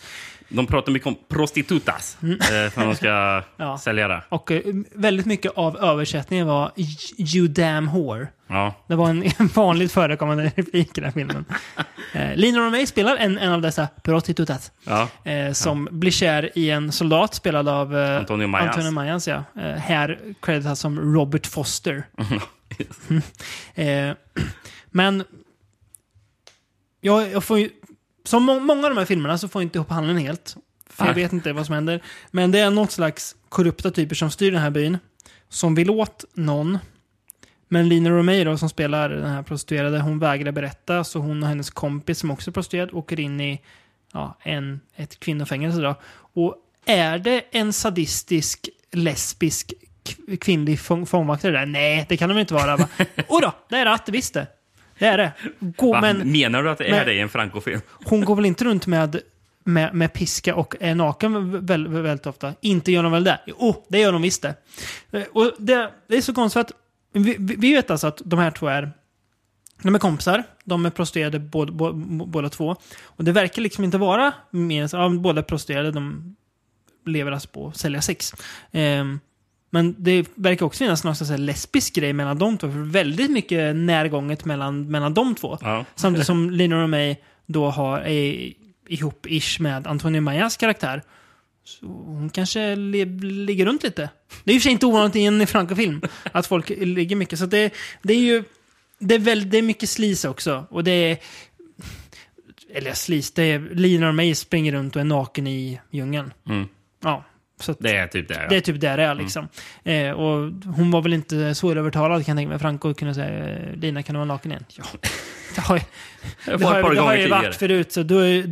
De pratar mycket om prostitutas. Eh, när de ska Mm. Ja. sälja det. Och eh, väldigt mycket av översättningen var You damn whore. Ja. Det var en, en vanligt förekommande replik i den här filmen. eh, Lina Romay spelar en, en av dessa prostitutas. Ja. Eh, som blir kär i en soldat spelad av eh, Antonio Mayans. Antonio Mayans ja. eh, här creditas som Robert Foster. Mm. Eh, men jag, jag får ju, som må, många av de här filmerna så får jag inte ihop handlingen helt. För jag vet inte vad som händer. Men det är något slags korrupta typer som styr den här byn. Som vill åt någon. Men Lina Romero som spelar den här prostituerade, hon vägrar berätta. Så hon och hennes kompis som också är prostituerad åker in i ja, en, ett kvinnofängelse. Då. Och är det en sadistisk, lesbisk kvinnlig fång, fångvaktare där? Nej, det kan de inte vara. Va? Och då, det är det, att visst det. Det är det. Gå, Va? men Menar du att det är men- det i en Franco-film? hon går väl inte runt med, med, med piska och är naken vä- väl, väldigt ofta? Inte gör de väl det? Jo, det gör de visst det. Eh, Och det, det är så konstigt att vi, vi vet alltså att de här två är de är kompisar, de är prostituerade båda, båda, båda två. Och det verkar liksom inte vara mer än ja, båda är prostituerade, de lever alltså på att sälja sex. Ehm, men det verkar också finnas någon slags lesbisk grej mellan de två. För väldigt mycket närgånget mellan, mellan de två. Ja. Samtidigt som Lina och mig då har är ihop-ish med Antonio Mayas karaktär. Så hon kanske ligger runt lite. Det är och för sig inte ovanligt i en Franco-film att folk ligger mycket. Så det, det är ju... Det är, väl, det är mycket slis också. Och det är... Eller slis, det är... Lina och mig springer runt och är naken i djungeln. Mm. Ja. Så Det är typ det. Ja. det är typ där det är liksom. Eh, och hon var väl inte svårövertalad kan jag tänka mig. Franco kunde säga eh, Lina kan du vara naken igen? Ja. Det har, Jag det har, det har ju varit förut. Så du,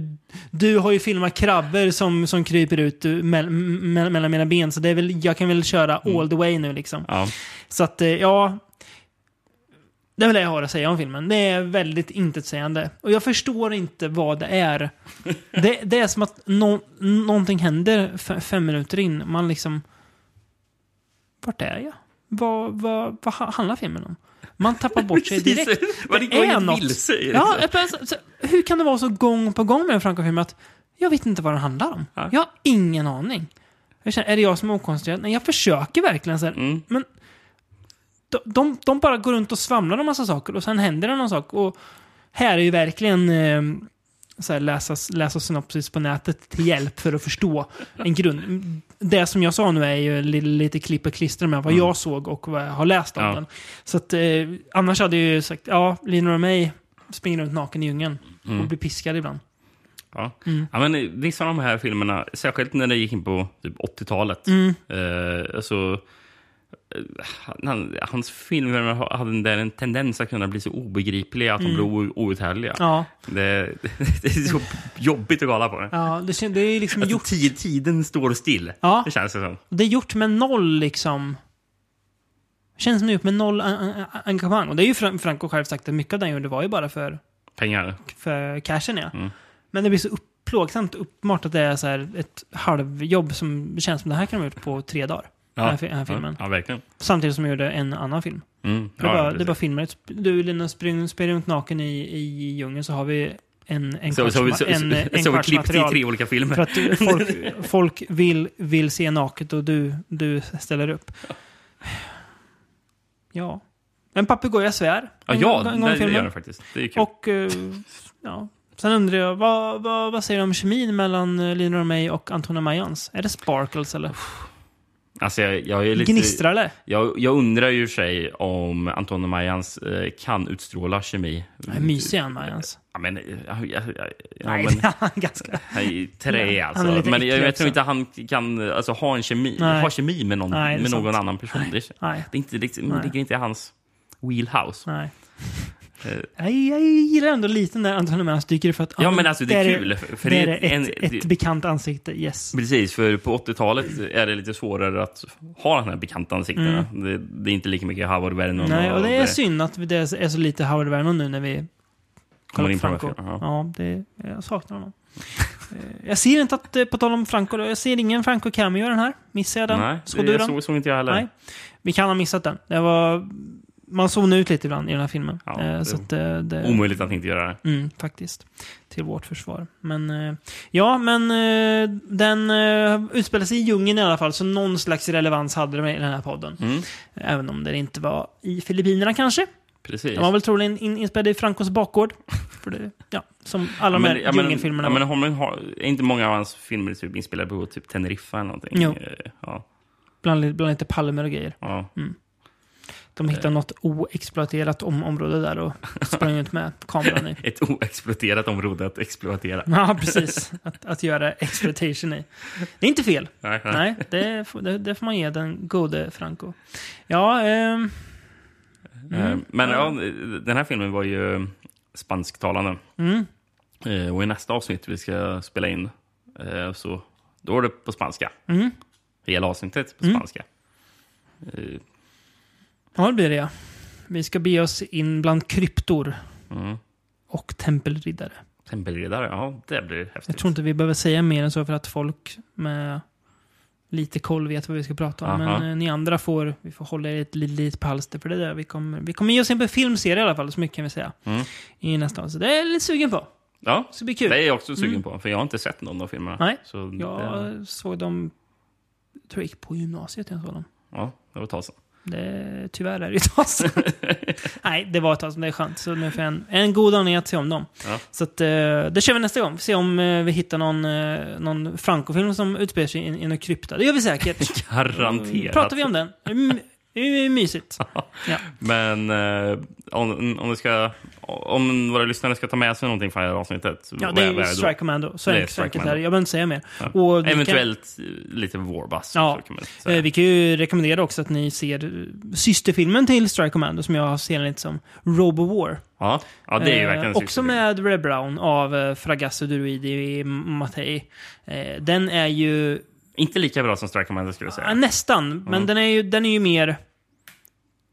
du har ju filmat krabbor som, som kryper ut ur- mell, me- mellan mina ben. Så det är väl, jag kan väl köra all the way nu liksom. Mm. Ja. Så att, eh, ja. Det är väl det jag har att säga om filmen. Det är väldigt intetsägande. Och jag förstår inte vad det är. Det, det är som att nå, någonting händer fem minuter in. Man liksom... Vart är jag? Vad, vad, vad ha- handlar filmen om? Man tappar bort sig direkt. Det är något. vilse. Ja, hur kan det vara så gång på gång med en Franco-film att jag vet inte vad den handlar om? Ja. Jag har ingen aning. Jag känner, är det jag som är okoncentrerad? Nej, jag försöker verkligen så här, Mm. men de, de, de bara går runt och svamlar om massa saker och sen händer det någon sak. Och här är ju verkligen eh, så här, läsa, läsa synopsis på nätet till hjälp för att förstå en grund. Det som jag sa nu är ju li, lite klipp och klistra med vad Mm. jag såg och vad jag har läst om Ja. den. Så att, eh, annars hade jag ju sagt, ja, Lina och mig springer runt naken i djungeln Mm. och blir piskad ibland. Ja. Mm. Ja, men vissa av de här filmerna, särskilt när det gick in på typ 80-talet. Mm. Eh, alltså, han, hans filmer hade en, där en tendens att kunna bli så obegripliga att de blev o- outhärdliga. Mm. Ja, Det, det är så jobbigt att kolla på det. ja det, det är liksom Alltså, gjort, tid, tiden står still. Ja. Det känns det som. det är gjort med noll liksom... Känns som det är gjort med noll en- en- engagemang. Och det är ju Fra- Franco själv sagt att mycket av den gjorde var ju bara för, Pengar. för cashen ja. Mm. Men det blir så upp, plågsamt uppenbart att det är så ett halvjobb som det känns som det här kan de ha gjort på tre dagar. Den, här, den här filmen. Ja, ja, verkligen. Samtidigt som jag gjorde en annan film. Mm. Det är Ja, bara, det är bara filmer. Du Lina springer springer runt naken i, i djungeln så har vi en, en Så, så, kvarts så, ma- en, en så, så vi klippt i tre olika filmer. För att folk, folk vill, vill se naket och du, du ställer upp. Ja. En papegoja svär. ja, en ja en gång det gör det faktiskt. Det är kul. Och eh, ja. Sen undrar jag, vad, vad, vad säger du om kemin mellan eh, Lina och mig och Antonia Mayans? Är det sparkles eller? Alltså, jag, jag är lite... Gnistrar det? Jag, jag undrar ju sig om Antonio Mayans eh, kan utstråla kemi. Mysig han Mayans? Ja, men... Ja, ja, ja, Nej, men, han är ganska... han i trä alltså. han men jag, jag tror inte han kan alltså, ha, en kemi, Nej. ha kemi med någon, Nej, det med någon sant. annan person. Det, Nej. det, är inte, det, Nej. ligger inte i hans wheelhouse. Nej. Eh, Jag, jag gillar ändå lite när Antonio Mayans dyker för att... Ja, men alltså, det är kul, för- det det är är en- ett, ett bekant ansikte, yes. Precis, för på 80-talet är det lite svårare att ha de här bekanta ansiktena. Det, det är inte lika mycket Howard Vernon. Mm. Nej, och det är synd att det är så lite Howard Vernon nu när vi Kommer in på Franco. filmerna, Ja, det, jag saknar honom. Eh, jag ser inte att, eh, på tal om Franco, jag ser ingen Franco cameo i den här. Missar jag den? Nej, såg det du den? såg, såg inte jag heller. Nej. Vi kan ha missat den. Det var... Man zonar ut lite ibland i den här filmen. Ja, Eh, så att, eh, det, Omöjligt att inte göra det. Mm, faktiskt. Till vårt försvar. Men eh, ja, men eh, den uh, utspelar sig i djungeln i alla fall, så någon slags relevans hade det i den här podden. Mm. Även om det inte var i Filippinerna kanske. Precis. De var väl troligen in, inspelade i Francos bakgård. För det, ja, som alla de här djungelfilmerna ja, men. Holmgren har, är inte många av hans filmer typ inspelade på typ Teneriffa eller någonting? Jo. Eh, Ja. Bland, bland lite palmer och grejer. ja. De Eh. hittade något oexploaterat om, område där och sprang ut med kameran i. Ett oexploaterat område att exploatera. Ja, precis. Att, att göra exploitation i. Det är inte fel. Nej, nej. Nej, det, får- det, det får man ge den gode Franco. Ja, ehm, Eh, Mm. Men ja, den här filmen var ju spansktalande. Mm. Eh, Och i nästa avsnitt vi ska spela in, eh, så då är det på spanska. Mm. Hela avsnittet på Mm. spanska. Eh, ja, det blir det ja. Vi ska bege oss in bland kryptor Mm. och tempelriddare. Tempelriddare, ja det blir häftigt. Jag tror inte vi behöver säga mer än så för att folk med lite koll vet vad vi ska prata om. Aha. Men eh, ni andra får, vi får hålla er ett litet, litet palster för det där. Vi kommer, vi kommer ge oss in på filmserie i alla fall, så mycket kan vi säga. Mm. I nästa avsnitt. Det är jag lite sugen på. Ja, Så det blir kul. det är jag också sugen Mm. på, för jag har inte sett någon av filmerna. Nej, Så Jag det, såg dem, jag tror jag gick på gymnasiet jag såg dem. ja, det var ett tag sedan. Det, tyvärr är det ett tag sedan. Nej, det var ett tag sedan. Det är skönt. Så nu får jag en, en god anledning att se om dem. Ja. Så att, eh, det kör vi nästa gång. Se om eh, vi hittar någon, eh, någon Franco-film som utspelar sig i, i någon krypta. Det gör vi säkert. Garanterat. Pratar vi om den. Det är mysigt. Ja. Men eh, om, om, ska, om våra lyssnare ska ta med sig någonting från det här avsnittet. Ja, det är vad då? Strike Commando. Så Det är enkelt, enkelt är det. Jag behöver inte säga mer. Ja. Och vi kan- Eventuellt lite Warbass. Ja, kan eh, vi kan ju rekommendera också att ni ser eh, systerfilmen till Strike Commando som jag ser lite som Robo War. Ja, ja, det är ju verkligen en Eh, också med Red Brown av eh, Fragasso Druidi Mattei. Eh, den är ju Inte lika bra som Strike Commando skulle jag säga. nästan, men Mm. den är ju den är ju mer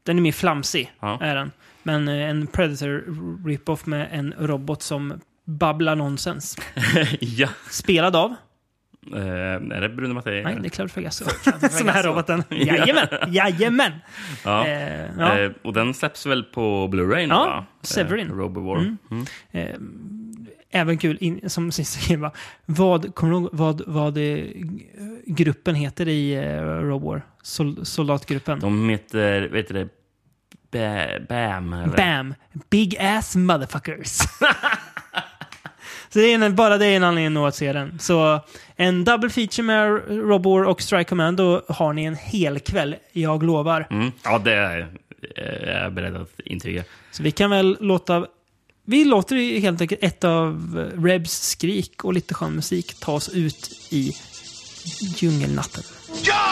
den är mer flamsig. Ja. Är den. Men eh, en Predator rip-off med en robot som babblar nonsens. ja. Spelad av? Eh, är det Bruno Mattei? Nej, det är Cloud Fragasso. som är roboten. Jajamän! Jajamän! Ja. Eh, ja. Eh, och den släpps väl på Blu-ray nu Ja, va? Severin. Robo War. Mm. Mm. Eh, även kul, in, som grej bara, vad, kommer du vad, vad eh, gruppen heter i eh, Robo War? Sol, soldatgruppen? De heter, vet du det, Ba- Bam? Eller? Bam! Big ass motherfuckers! Så det är en, bara det är en anledning nog att se den. Så en double feature med Robo War och Strike Commando har ni en hel kväll, jag lovar. Mm. Ja, det är är jag beredd att intyga. Så vi kan väl låta vi låter helt enkelt ett av eh, Rebs skrik och lite skön musik ta oss ut i djungelnatten. Ja!